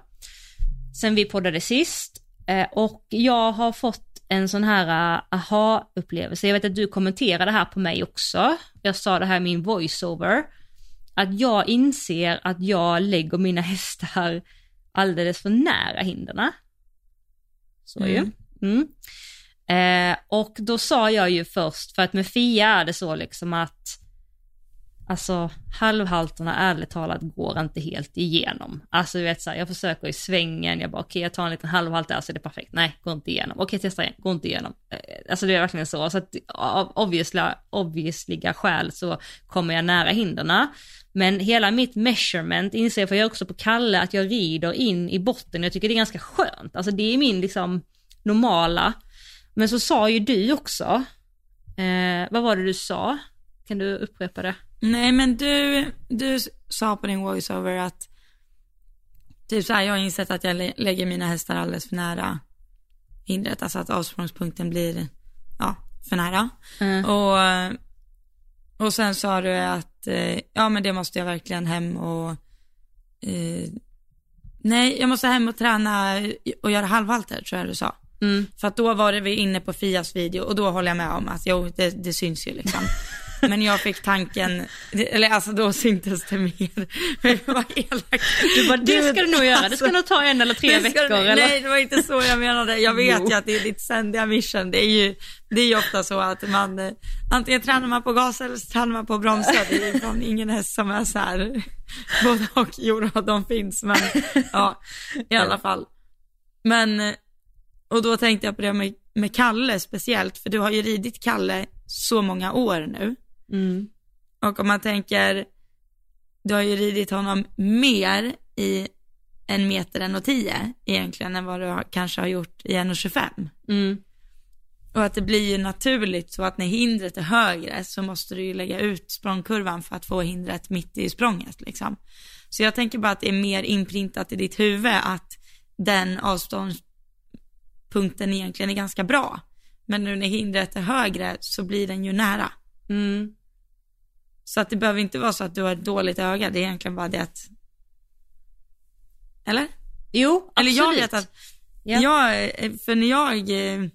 Sen vi poddade sist. Eh, och jag har fått en sån här uh, aha-upplevelse. Jag vet att du kommenterade här på mig också. Jag sa det här i min voiceover. Att jag inser att jag lägger mina hästar alldeles för nära hinderna. Så Mm. ju. Mm. Eh, och då sa jag ju först, för att med Fia är det så liksom att Alltså halvhalterna ärligt talat går inte helt igenom. Alltså du vet så här, jag försöker i svängen, jag bara okej jag tar en liten halvhalt där så är det perfekt. Nej, går inte igenom. Okej testa igen, går inte igenom. Eh, alltså det är verkligen så. Så att av obviously, obviousliga skäl så kommer jag nära hinderna. Men hela mitt measurement inser jag, för jag är också på Kalle, att jag rider in i botten. Jag tycker det är ganska skönt. Alltså det är min liksom normala. Men så sa ju du också, eh, vad var det du sa? Kan du upprepa det? Nej men du, du sa på din voiceover att typ så här, jag har insett att jag lä- lägger mina hästar alldeles för nära hindret, alltså att avsprångspunkten blir, ja, för nära. Mm. Och, och sen sa du att att, eh, ja men det måste jag verkligen hem och, eh, nej jag måste hem och träna och göra halvhalter tror jag du sa. Mm. För att då var det vi inne på Fias video och då håller jag med om att jo det, det syns ju liksom. Men jag fick tanken, eller alltså då syntes det mer. Men det var elakt. Du bara, det ska du nog göra, det ska Alltså, nog ta en eller tre veckor du- eller? Nej det var inte så jag menade. Jag vet Jo. ju att det är ditt ständiga mission. Det är ju, det är ju ofta så att man, eh, antingen tränar man på gas eller så tränar man på bromsar. Det är fan ingen häst som är så här, både och, jo de finns men ja, i alla fall. Men, eh, och då tänkte jag på det med, med Kalle speciellt, för du har ju ridit Kalle så många år nu. Mm. Och om man tänker, du har ju ridit honom mer i en meter en och tio egentligen än vad du har, kanske har gjort i en och 25. Mm. Och att det blir ju naturligt så att när hindret är högre så måste du ju lägga ut språngkurvan för att få hindret mitt i språnget liksom. Så jag tänker bara att det är mer inprintat i ditt huvud att den avståndspunkten egentligen är ganska bra. Men nu när hindret är högre så blir den ju nära. Mm. Så att det behöver inte vara så att du har ett dåligt öga, det är egentligen bara det att... Eller? Jo, Eller absolut. jag vet att, Ja. jag, eh, för när jag eh,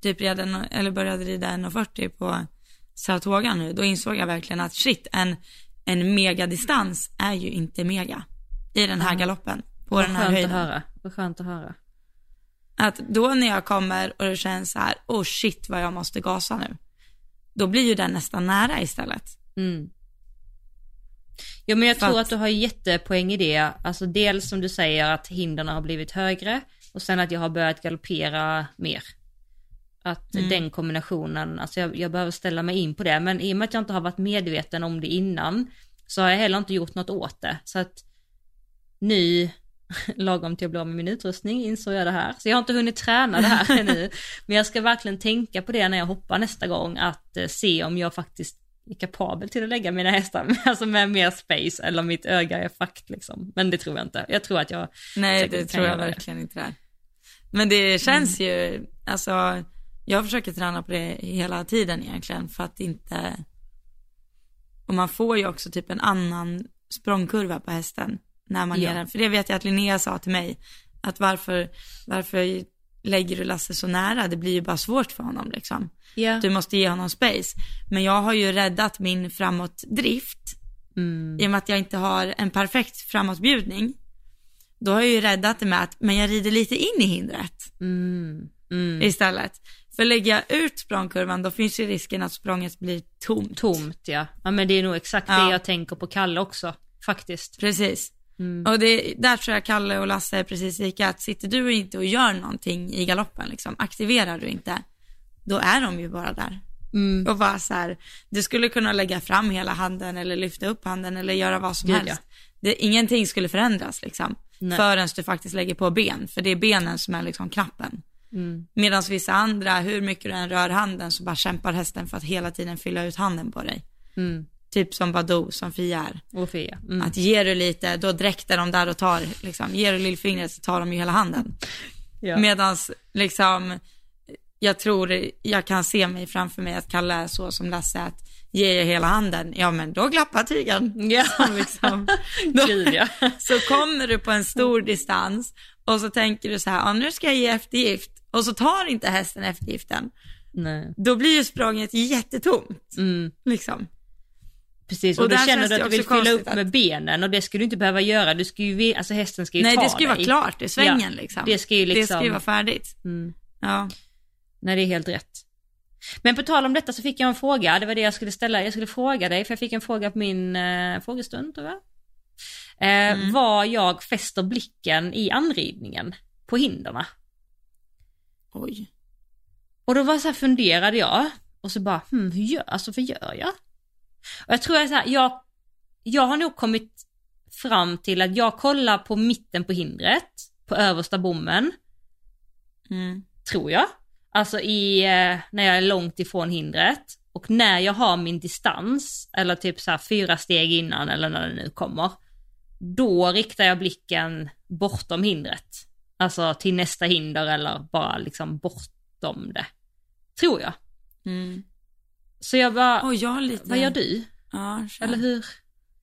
typ redan, eller började rida 1,40 på Saratoga nu, då insåg jag verkligen att shit, en, en megadistans är ju inte mega i den här Ja. galoppen, på Vad den här höjden. att höra. Vad skönt att höra. Att då när jag kommer och det känns så här, oh shit vad jag måste gasa nu, då blir ju den nästan nära istället. Mm. Ja men jag För tror att- att du har jättepoäng i det. Alltså dels som du säger att hindren har blivit högre och sen att jag har börjat galoppera mer. Att Mm. den kombinationen, alltså jag, jag behöver ställa mig in på det. Men i och med att jag inte har varit medveten om det innan så har jag heller inte gjort något åt det. Så att nu, lagom till att bli av med min utrustning, insåg jag det här. Så jag har inte hunnit träna det här ännu. Men jag ska verkligen tänka på det när jag hoppar nästa gång, att eh, se om jag faktiskt är kapabel till att lägga mina hästar, alltså med mer space eller mitt öga är fakt liksom. Men det tror jag inte. Jag tror att jag, Nej, det tror jag göra det. verkligen inte det är. Men det känns ju, alltså, jag försöker träna på det hela tiden egentligen för att inte, och man får ju också typ en annan språngkurva på hästen när man Ja. ger den. För det vet jag att Linnea sa till mig, att varför, varför lägger du Lasse så nära? Det blir ju bara svårt för honom liksom. ja. Du måste ge honom space. Men jag har ju räddat min framåtdrift Mm. i och med att jag inte har en perfekt framåtbjudning, då har jag ju räddat det med att, men jag rider lite in i hindret Mm. Mm. istället. För lägger jag ut språngkurvan, då finns ju risken att språnget blir tomt. Tomt ja. Ja men det är nog exakt Ja. det jag tänker på Kalle också, faktiskt. Precis. Mm. Och det, där tror jag Kalle och Lasse är precis lika, att sitter du inte och gör någonting i galoppen, liksom, aktiverar du inte, då är de ju bara där. Mm. Och bara så här, du skulle kunna lägga fram hela handen eller lyfta upp handen eller göra vad som Gud, helst. Det, ingenting skulle förändras liksom. Nej. Förrän du faktiskt lägger på ben, för det är benen som är liksom knappen. Mm. Medan vissa andra, hur mycket du än rör handen så bara kämpar hästen för att hela tiden fylla ut handen på dig. Mm. Typ som Badou, som Fia är. Och Fia. Mm. Att ger du lite, då dräktar de där och tar, liksom, ger du lillfingret så tar de ju hela handen. Ja. Medans liksom, jag tror, jag kan se mig framför mig att Kalle är så som Lasse, att ger jag hela handen, ja men då glappar tygen. Ja. Som liksom, då, så kommer du på en stor distans och så tänker du så här, ja, nu ska jag ge eftergift. Och så tar inte hästen eftergiften. Nej. Då blir ju språnget jättetomt. Mm. Liksom. Precis, Och och, då känner du det att du vill fylla upp konstigt med benen och det ska du inte behöva göra. Du ska ju, alltså hästen ska ju Nej ta det ska ju vara dig. klart i svängen Ja, liksom. Det ska ju Det liksom... ska ju vara färdigt. mm. Ja. Nej, det är helt rätt. Men på tal om detta så fick jag en fråga, det var det jag skulle ställa. Jag skulle fråga dig, för jag fick en fråga på min eh, frågestund tror jag. Eh, Mm. Var jag fäster blicken i anridningen på hinderna. Oj. Och då var så här, funderade jag och så bara, hmm, hur gör, alltså vad gör jag? Och jag tror jag så här, jag, jag har nog kommit fram till att jag kollar på mitten på hindret, på översta bommen, Mm. tror jag. Alltså i, eh, när jag är långt ifrån hindret. Och när jag har min distans, eller typ så fyra steg innan eller när det nu kommer. Då riktar jag blicken bortom hindret. Alltså till nästa hinder eller bara liksom bortom det. Tror jag. Mm. Så jag bara, Och jag lite... vad gör du? Ja. Eller hur?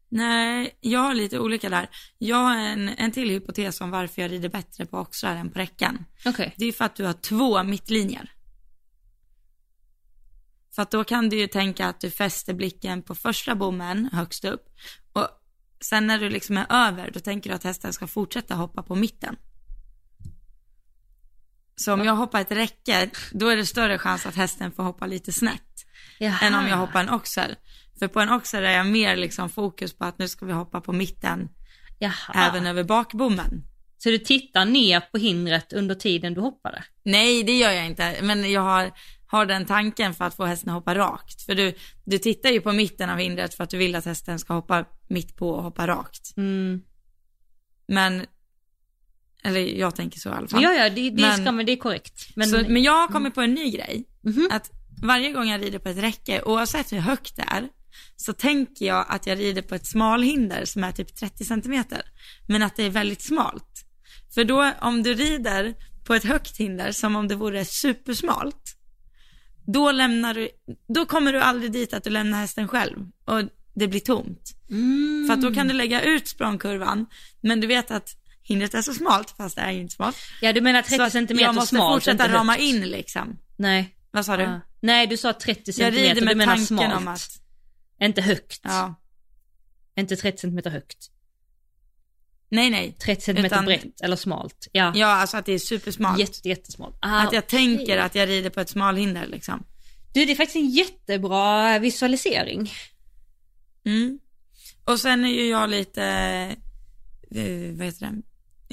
Nej, jag har lite olika där. Jag har en, en till hypotes om varför jag rider bättre på oxrar än på räcken. Okej. Det är för att du har två mittlinjer. För att då kan du ju tänka att du fäster blicken på första bommen högst upp. Och sen när du liksom är över, då tänker du att hästen ska fortsätta hoppa på mitten. Så om jag hoppar ett räcke, då är det större chans att hästen får hoppa lite snett. Jaha. Än om jag hoppar en oxer. För på en oxer är jag mer liksom fokus på att nu ska vi hoppa på mitten, Jaha. även över bakbommen. Så du tittar ner på hindret under tiden du hoppade? Nej, det gör jag inte. Men jag har, har den tanken för att få hästen att hoppa rakt. För du, du tittar ju på mitten av hindret för att du vill att hästen ska hoppa mitt på och hoppa rakt. Mm. Men, eller jag tänker så i alla fall. Ja, ja, det, det, Men- ska, man, det är korrekt. Men, Men, så, men jag har kommit på en ny grej. Mhm. Att varje gång jag rider på ett räcke, oavsett hur högt det är, så tänker jag att jag rider på ett smalhinder som är typ 30 centimeter. Men att det är väldigt smalt. För då, om du rider på ett högt hinder som om det vore supersmalt, då lämnar du, då kommer du aldrig dit att du lämnar hästen själv och det blir tomt. mm. För att då kan du lägga ut språngkurvan, men du vet att hindret är så smalt, fast det är ju inte smalt. Ja, du menar Så 30 att centimeter jag måste smalt, fortsätta rama in liksom. Nej. Vad sa du? Ja. Nej, du sa 30 Jag centimeter, rider du med menar tanken smalt. om att, Inte högt. ja, Inte 30 centimeter högt. nej nej. 30 centimeter Utan- brett eller smalt. Ja. Ja, alltså att det är supersmalt. Jätte, jättesmalt. Ah, att jag okej. tänker att jag rider på ett smalhinder liksom. Du, det är faktiskt en jättebra visualisering. Mm. Och sen är ju jag lite, eh, vad heter det,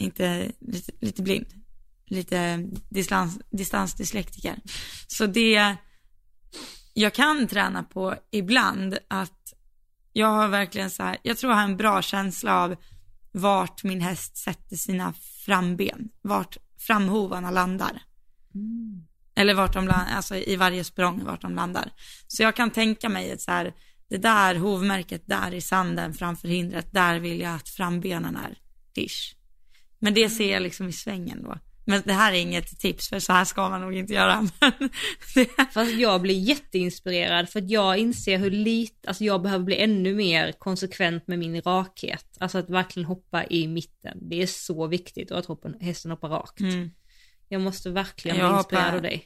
inte, lite, lite blind. Lite distans, distansdyslektiker. Så det jag kan träna på ibland att jag har verkligen så här, jag tror jag har en bra känsla av vart min häst sätter sina framben, vart framhovarna landar. Eller vart de landar, alltså i varje språng vart de landar. Så jag kan tänka mig ett så här, det där hovmärket där i sanden framför hindret, där vill jag att frambenen är. Dish. Men det ser jag liksom i svängen då. Men det här är inget tips för så här ska man nog inte göra. Fast jag blir jätteinspirerad för att jag inser hur lite, alltså jag behöver bli ännu mer konsekvent med min rakhet. Alltså att verkligen hoppa i mitten. Det är så viktigt och att hoppa, hästen hoppar rakt. mm. Jag måste verkligen Jag bli inspirerad hoppar- av dig.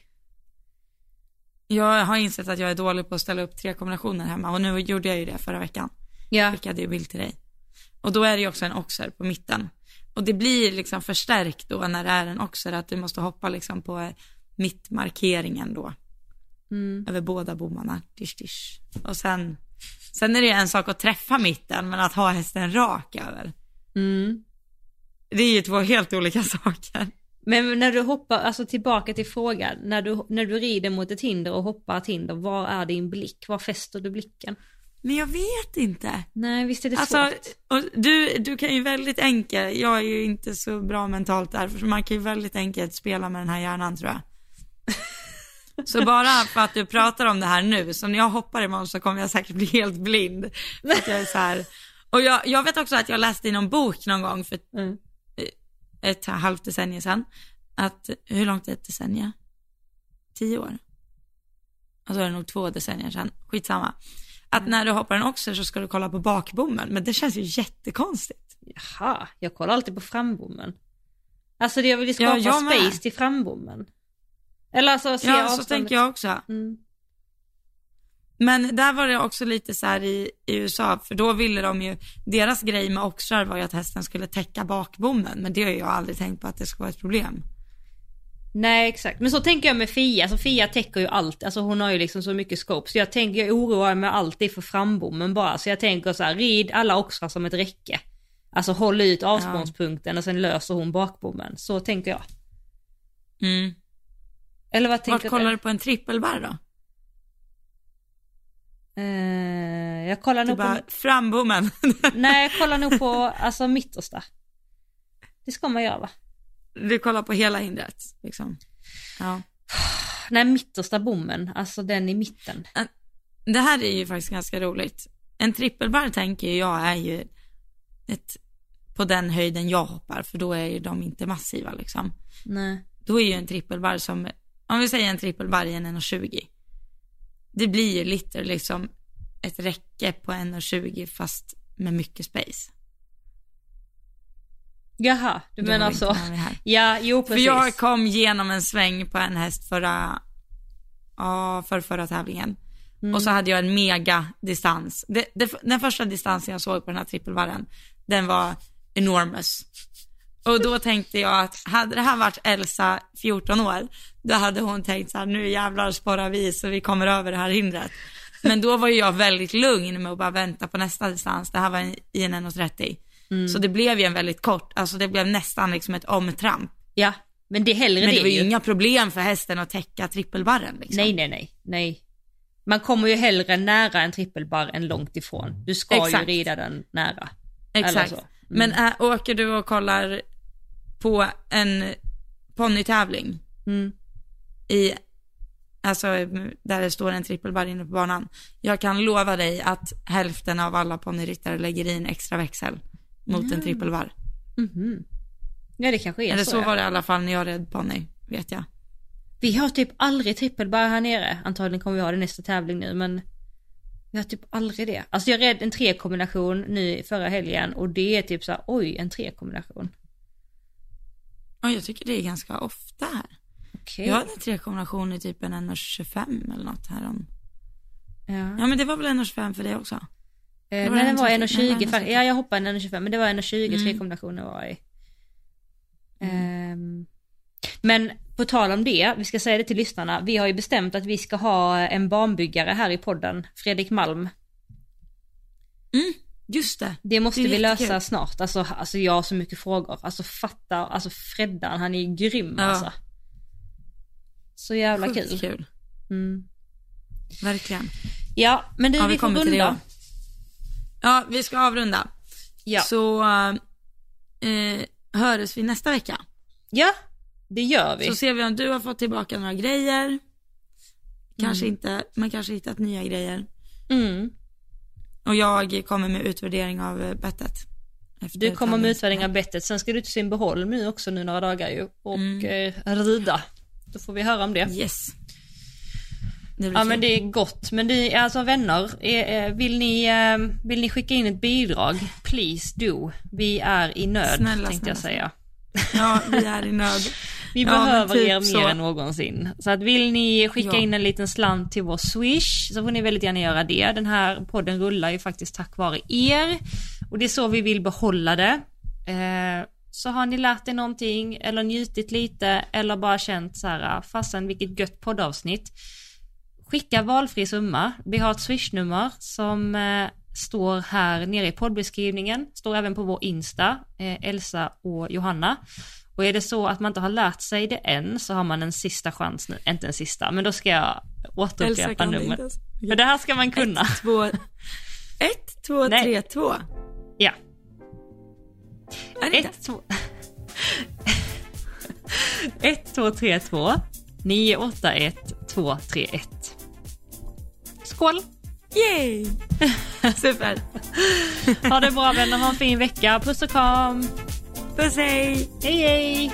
Jag har insett att jag är dålig på att ställa upp tre kombinationer hemma och nu gjorde jag ju det förra veckan. Ja, skickade ju bild till dig. Och då är det ju också en oxer på mitten. Och det blir liksom förstärkt då när det är en oxer att du måste hoppa liksom på mittmarkeringen då. mm. Över båda bommarna. Dish, dish. Och sen, sen är det en sak att träffa mitten men att ha hästen rak över. Mm. Det är ju två helt olika saker. Men när du hoppar, alltså tillbaka till frågan, när du, när du rider mot ett hinder och hoppar ett hinder, var är din blick? Var fäster du blicken? Men jag vet inte. Nej, visst är det Alltså, svårt? och du, du kan ju väldigt enkelt, jag är ju inte så bra mentalt där, för man kan ju väldigt enkelt spela med den här hjärnan tror jag. Så bara för att du pratar om det här nu, så när jag hoppar imorgon så kommer jag säkert bli helt blind. Att jag är så här. Och jag, jag vet också att jag läste i någon bok någon gång för Mm. ett halvt decennium sedan, att, hur långt är ett decennium? Tio år? Alltså är det nog två decennier sedan, skitsamma. Att när du hoppar en oxer så ska du kolla på bakbommen, men det känns ju jättekonstigt. Jaha, jag kollar alltid på frambommen. Alltså jag vill ju Ja, skapa med. space till frambommen. Eller alltså se Ja, så avståndet. tänker jag också. Mm. Men där var det också lite så här i, i USA, för då ville de ju, deras grej med oxrar var ju att hästen skulle täcka bakbommen, men det har jag aldrig tänkt på att det ska vara ett problem. Nej exakt, men så tänker jag med Fia, alltså Fia täcker ju allt, alltså hon har ju liksom så mycket scope, så jag tänker, jag oroar mig alltid för frambommen bara, så jag tänker så här, rid alla oxrar som ett räcke. Alltså håll ut avspårningspunkten och sen löser hon bakbommen, så tänker jag. Mm. Eller vad Vart tänker kollar du på en trippelbarr då? Eh, jag kollar Du nog bara, på, frambommen. nej jag kollar nog på, alltså mittersta. Det ska man göra va? Du kollar på hela hindret, liksom. Ja. Nej mittersta bommen, alltså den i mitten. Det här är ju faktiskt ganska roligt. En trippelbarr tänker jag är ju ett, på den höjden jag hoppar, för då är ju de inte massiva liksom. Nej. Då är ju en trippelbarr som, om vi säger en trippelbarr i en 1,20. Det blir ju lite liksom ett räcke på 1,20 fast med mycket space. Jaha, du menar så. Ja, jo För precis. jag kom genom en sväng på en häst förra, ja, för förra tävlingen. Mm. Och så hade jag en mega distans. Det, det, den första distansen jag såg på den här trippelvarren, den var enormous. Och då tänkte jag att hade det här varit Elsa 14 år, då hade hon tänkt så här, nu jävlar sporrar vi så vi kommer över det här hindret. Men då var ju jag väldigt lugn med att bara vänta på nästa distans. Det här var i en 1.30. Mm. Så det blev ju en väldigt kort, alltså det blev nästan liksom ett omtramp. Ja, men det hellre Men det det var ju inga problem för hästen att täcka trippelbarren liksom. Nej, nej, nej, nej. Man kommer ju hellre nära en trippelbar än långt ifrån. Du ska Exakt. ju rida den nära. Exakt. Mm. Men äh, åker du och kollar på en ponnytävling Mm. i, alltså där det står en trippelbar inne på banan. Jag kan lova dig att hälften av alla ponnyryttare lägger i en extra växel mot en trippelbar. Mhm. Ja, det kanske är Eller så. så ja. var det i alla fall när jag red ponny, vet jag. Vi har typ aldrig trippelbar här nere. Antagligen kommer vi ha det nästa tävling nu, men vi har typ aldrig det. Alltså jag red en tre-kombination nu förra helgen och det är typ så här, oj, en tre-kombination. Och jag tycker det är ganska ofta här. Okej. Jag hade en trekombination i typ en 1,25 eller något här om. Ja. Ja men det var väl 1,25 för dig också? Eh, nej, den var 1,30. 1,20. Nej, fa- 1,30. Ja, jag hoppade en 1,25 men det var 1,20 Mm. tre kombinationer var i. Ehm, men på tal om det, vi ska säga det till lyssnarna. Vi har ju bestämt att vi ska ha en banbyggare här i podden, Fredrik Malm. Just det. Det måste Det vi lösa jättekul. snart. Alltså, alltså jag har så mycket frågor. Alltså fatta, alltså Freddan, han är grym Ja. alltså. Så jävla Sjukt kul. kul. Mm. Verkligen. Ja, men du Ja, vi, vi får kommer till det, runda. Ja, vi ska avrunda. Ja. Så eh, hörs vi nästa vecka. ja, det gör vi. Så ser vi om du har fått tillbaka några grejer. Kanske Mm. inte, men kanske hittat nya grejer. Mm. Och jag kommer med utvärdering av eh, bettet. Du kommer med utvärdering av bettet, sen ska du till Sundbyholm nu också nu några dagar ju och Mm. eh, rida. Då får vi höra om det. Yes. Ja men det är gott. Men det är alltså vänner, eh, vill ni, eh, vill ni skicka in ett bidrag? Please do. Vi är i nöd Snälla, tänkte jag snälla, säga. Ja, vi är i nöd. Vi Ja, behöver typ er mer så. än någonsin. Så att vill ni skicka Ja. in en liten slant till vår swish så får ni väldigt gärna göra det. Den här podden rullar ju faktiskt tack vare er. Och det är så vi vill behålla det. Eh, så har ni lärt er någonting eller njutit lite eller bara känt så här, fasen vilket gött poddavsnitt. Skicka valfri summa. Vi har ett swishnummer som eh, står här nere i poddbeskrivningen. Står även på vår Insta, eh, Elsa och Johanna. Och är det så att man inte har lärt sig det än så har man en sista chans nu. Inte en sista, men då ska jag återupprepa numret. För det här ska man kunna. Ett, två, ett, två, Nej. tre, två. Ja. Är det inte? 1, 2... 1, 2, 3, 2, 9, 8, 1, 2, 3, 1. Skål! Yay! Super. Ha det bra vänner, ha en fin vecka. Puss och kram! Puss hej! Hej hej!